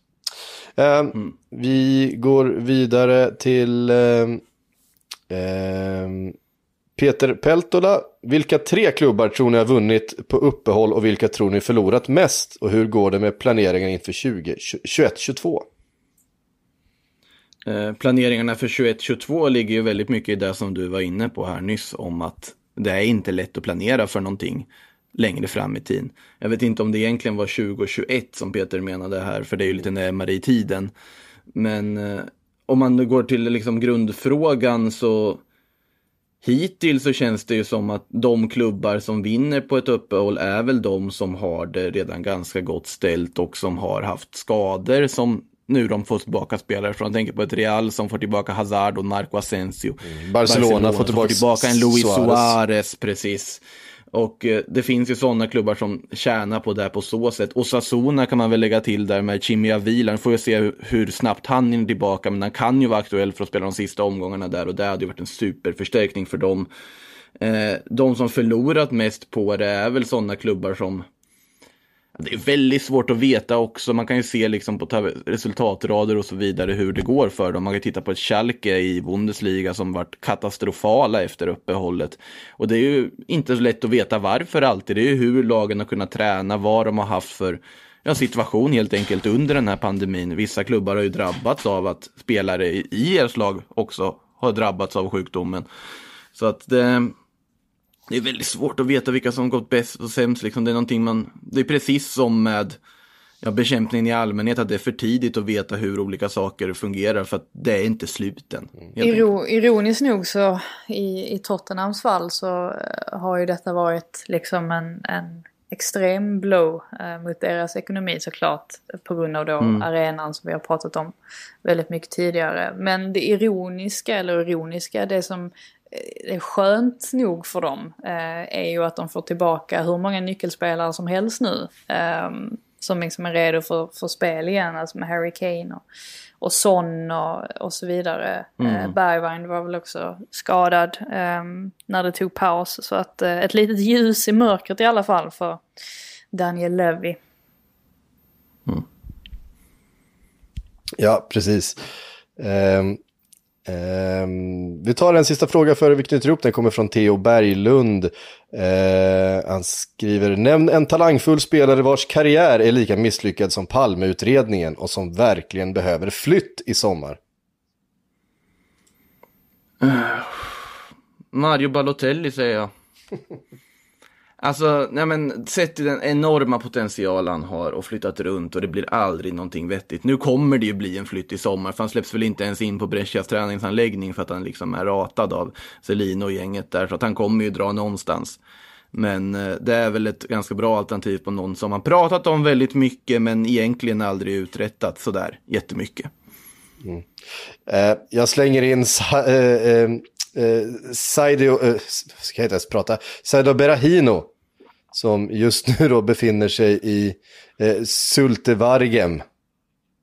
Speaker 1: Eh, Vi går vidare till eh, eh, Peter Peltola. Vilka tre klubbar tror ni har vunnit på uppehåll och vilka tror ni förlorat mest? Och hur går det med planeringen inför 2021-22?
Speaker 3: Eh, planeringarna för 21-22 ligger ju väldigt mycket i det som du var inne på här nyss om att det är inte lätt att planera för någonting längre fram i tiden. Jag vet inte om det egentligen var 2021 som Peter menade här, för det är ju lite närmare i tiden. Men eh, om man nu går till liksom grundfrågan så Hittills så känns det ju som att de klubbar som vinner på ett uppehåll är väl de som har det redan ganska gott ställt och som har haft skador som nu de får tillbaka spelare från. Jag tänker på ett Real som får tillbaka Hazard och Marco Asensio.
Speaker 1: Mm. Barcelona får
Speaker 3: som
Speaker 1: tillbaka
Speaker 3: tillbaka en Luis
Speaker 1: Suarez.
Speaker 3: Suarez, precis. Och eh, det finns ju sådana klubbar som tjänar på det här på så sätt. Och Sasuna kan man väl lägga till där med Chimi Avila. Nu får vi se hur, hur snabbt han är tillbaka, men han kan ju vara aktuell för att spela de sista omgångarna där och det hade ju varit en superförstärkning för dem. Eh, de som förlorat mest på det är väl sådana klubbar som det är väldigt svårt att veta också. Man kan ju se liksom på resultatrader och så vidare hur det går för dem. Man kan titta på ett Schalke i Bundesliga som varit katastrofala efter uppehållet. Och det är ju inte så lätt att veta varför alltid. Det är ju hur lagen har kunnat träna, vad de har haft för ja, situation helt enkelt under den här pandemin. Vissa klubbar har ju drabbats av att spelare i i lag också har drabbats av sjukdomen. Så att det, det är väldigt svårt att veta vilka som gått bäst och sämst. Liksom. Det är någonting man, det är precis som med ja, bekämpningen i allmänhet, att det är för tidigt att veta hur olika saker fungerar för att det är inte sluten.
Speaker 2: Iro, ironiskt nog så i, i Tottenhams fall så eh, har ju detta varit liksom en, en extrem blow eh, mot deras ekonomi såklart. På grund av då arenan som vi har pratat om väldigt mycket tidigare. Men det ironiska, eller ironiska, det som eh, är skönt nog för dem eh, är ju att de får tillbaka hur många nyckelspelare som helst nu. Eh, som liksom är redo för, för spel igen, alltså med Harry Kane och, och Son och, och så vidare. Eh, Bergwijn var väl också skadad eh, när det tog paus. Så att eh, ett litet ljus i mörkret i alla fall för Daniel Levy.
Speaker 1: Ja, precis. Ehm, ehm, vi tar en sista fråga före vi knyter ihop. Den kommer från Theo Berglund. Eh, han skriver, nämn en talangfull spelare vars karriär är lika misslyckad som Palmeutredningen och som verkligen behöver flytt i sommar.
Speaker 3: Mario Balotelli säger jag. *laughs* Alltså, nej men sett till den enorma potential han har och flyttat runt och det blir aldrig någonting vettigt. Nu kommer det ju bli en flytt i sommar för han släpps väl inte ens in på Brescias träningsanläggning för att han liksom är ratad av Celino och gänget där. Så att han kommer ju dra någonstans. Men eh, det är väl ett ganska bra alternativ på någon som har pratat om väldigt mycket men egentligen aldrig uträttat sådär jättemycket. Mm.
Speaker 1: Eh, jag slänger in Saido... eh, eh, eh, eh, ska jag inte ens prata, Saido Berahino. Som just nu då befinner sig i eh, Sultevargem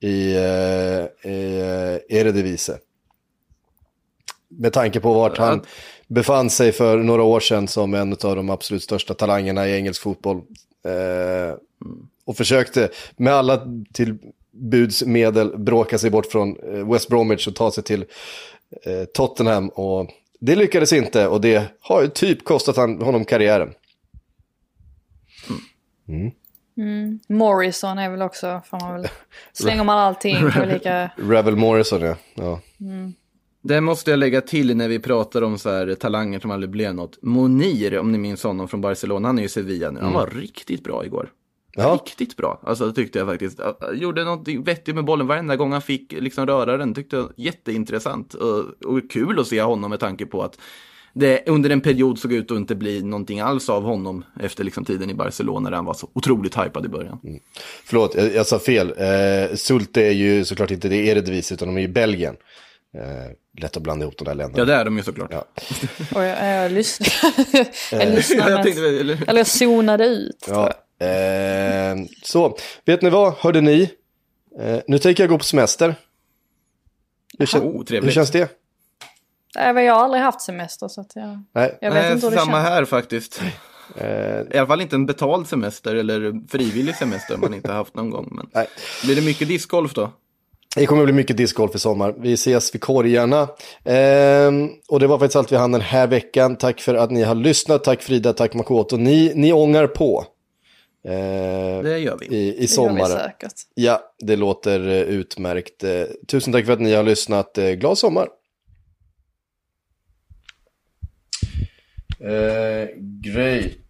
Speaker 1: i, eh, i eh, Eredivisie. Med tanke på vart han befann sig för några år sedan som en av de absolut största talangerna i engelsk fotboll. Eh, och försökte med alla tillbudsmedel bråka sig bort från eh, West Bromwich och ta sig till eh, Tottenham. Och det lyckades inte och det har ju typ kostat honom karriären.
Speaker 2: Morrison är väl också, får man väl, *laughs* slänger man allting på lika... *laughs*
Speaker 1: Revel Morrison ja. ja.
Speaker 3: Det måste jag lägga till när vi pratar om så här talanger som aldrig blev något. Monir, om ni minns honom från Barcelona, han är ju i Sevilla nu. Han var riktigt bra igår.
Speaker 1: Ja.
Speaker 3: Riktigt bra, alltså det tyckte jag faktiskt. Jag Gjorde något vettigt med bollen varenda gång han fick liksom röra den. Tyckte jag jätteintressant och, och kul att se honom med tanke på att det under en period såg ut att inte bli någonting alls av honom efter liksom tiden i Barcelona där han var så otroligt hypad i början.
Speaker 1: Förlåt, jag, jag sa fel. Eh, Sulte är ju såklart inte det Eredivisie utan de är i Belgien. Eh, lätt att blanda ihop de där länderna.
Speaker 3: Ja, det är de ju såklart.
Speaker 1: Ja. *laughs*
Speaker 2: Och jag, jag lyssnar. *laughs* jag lyssnar
Speaker 3: jag tänkte, eller,
Speaker 2: Eller jag zonade ut.
Speaker 1: Ja, eh, så, vet ni vad, hörde ni? Eh, nu tänker jag gå på semester. Hur, kän-
Speaker 3: Oh,
Speaker 1: hur känns det?
Speaker 2: Nej, jag har aldrig haft semester så att jag,
Speaker 1: Nej,
Speaker 2: jag vet
Speaker 3: Nej,
Speaker 2: inte hur det
Speaker 3: samma
Speaker 2: känns.
Speaker 3: här faktiskt.
Speaker 1: eh,
Speaker 3: I alla fall inte en betald semester eller frivillig semester man inte haft någon gång. Men...
Speaker 1: nej.
Speaker 3: Blir det mycket discgolf då?
Speaker 1: Det kommer att bli mycket discgolf i sommar. Vi ses vid korgarna. Ehm, och det var faktiskt allt vi hann den här veckan. Tack för att ni har lyssnat. Tack Frida, tack Makoto. Ni, ni ångar på. eh,
Speaker 3: Det gör vi.
Speaker 1: I, i
Speaker 2: Det gör vi säkert.
Speaker 1: Ja, det låter eh, utmärkt. Eh, tusen tack för att ni har lyssnat. Eh, glad sommar. Eh, great.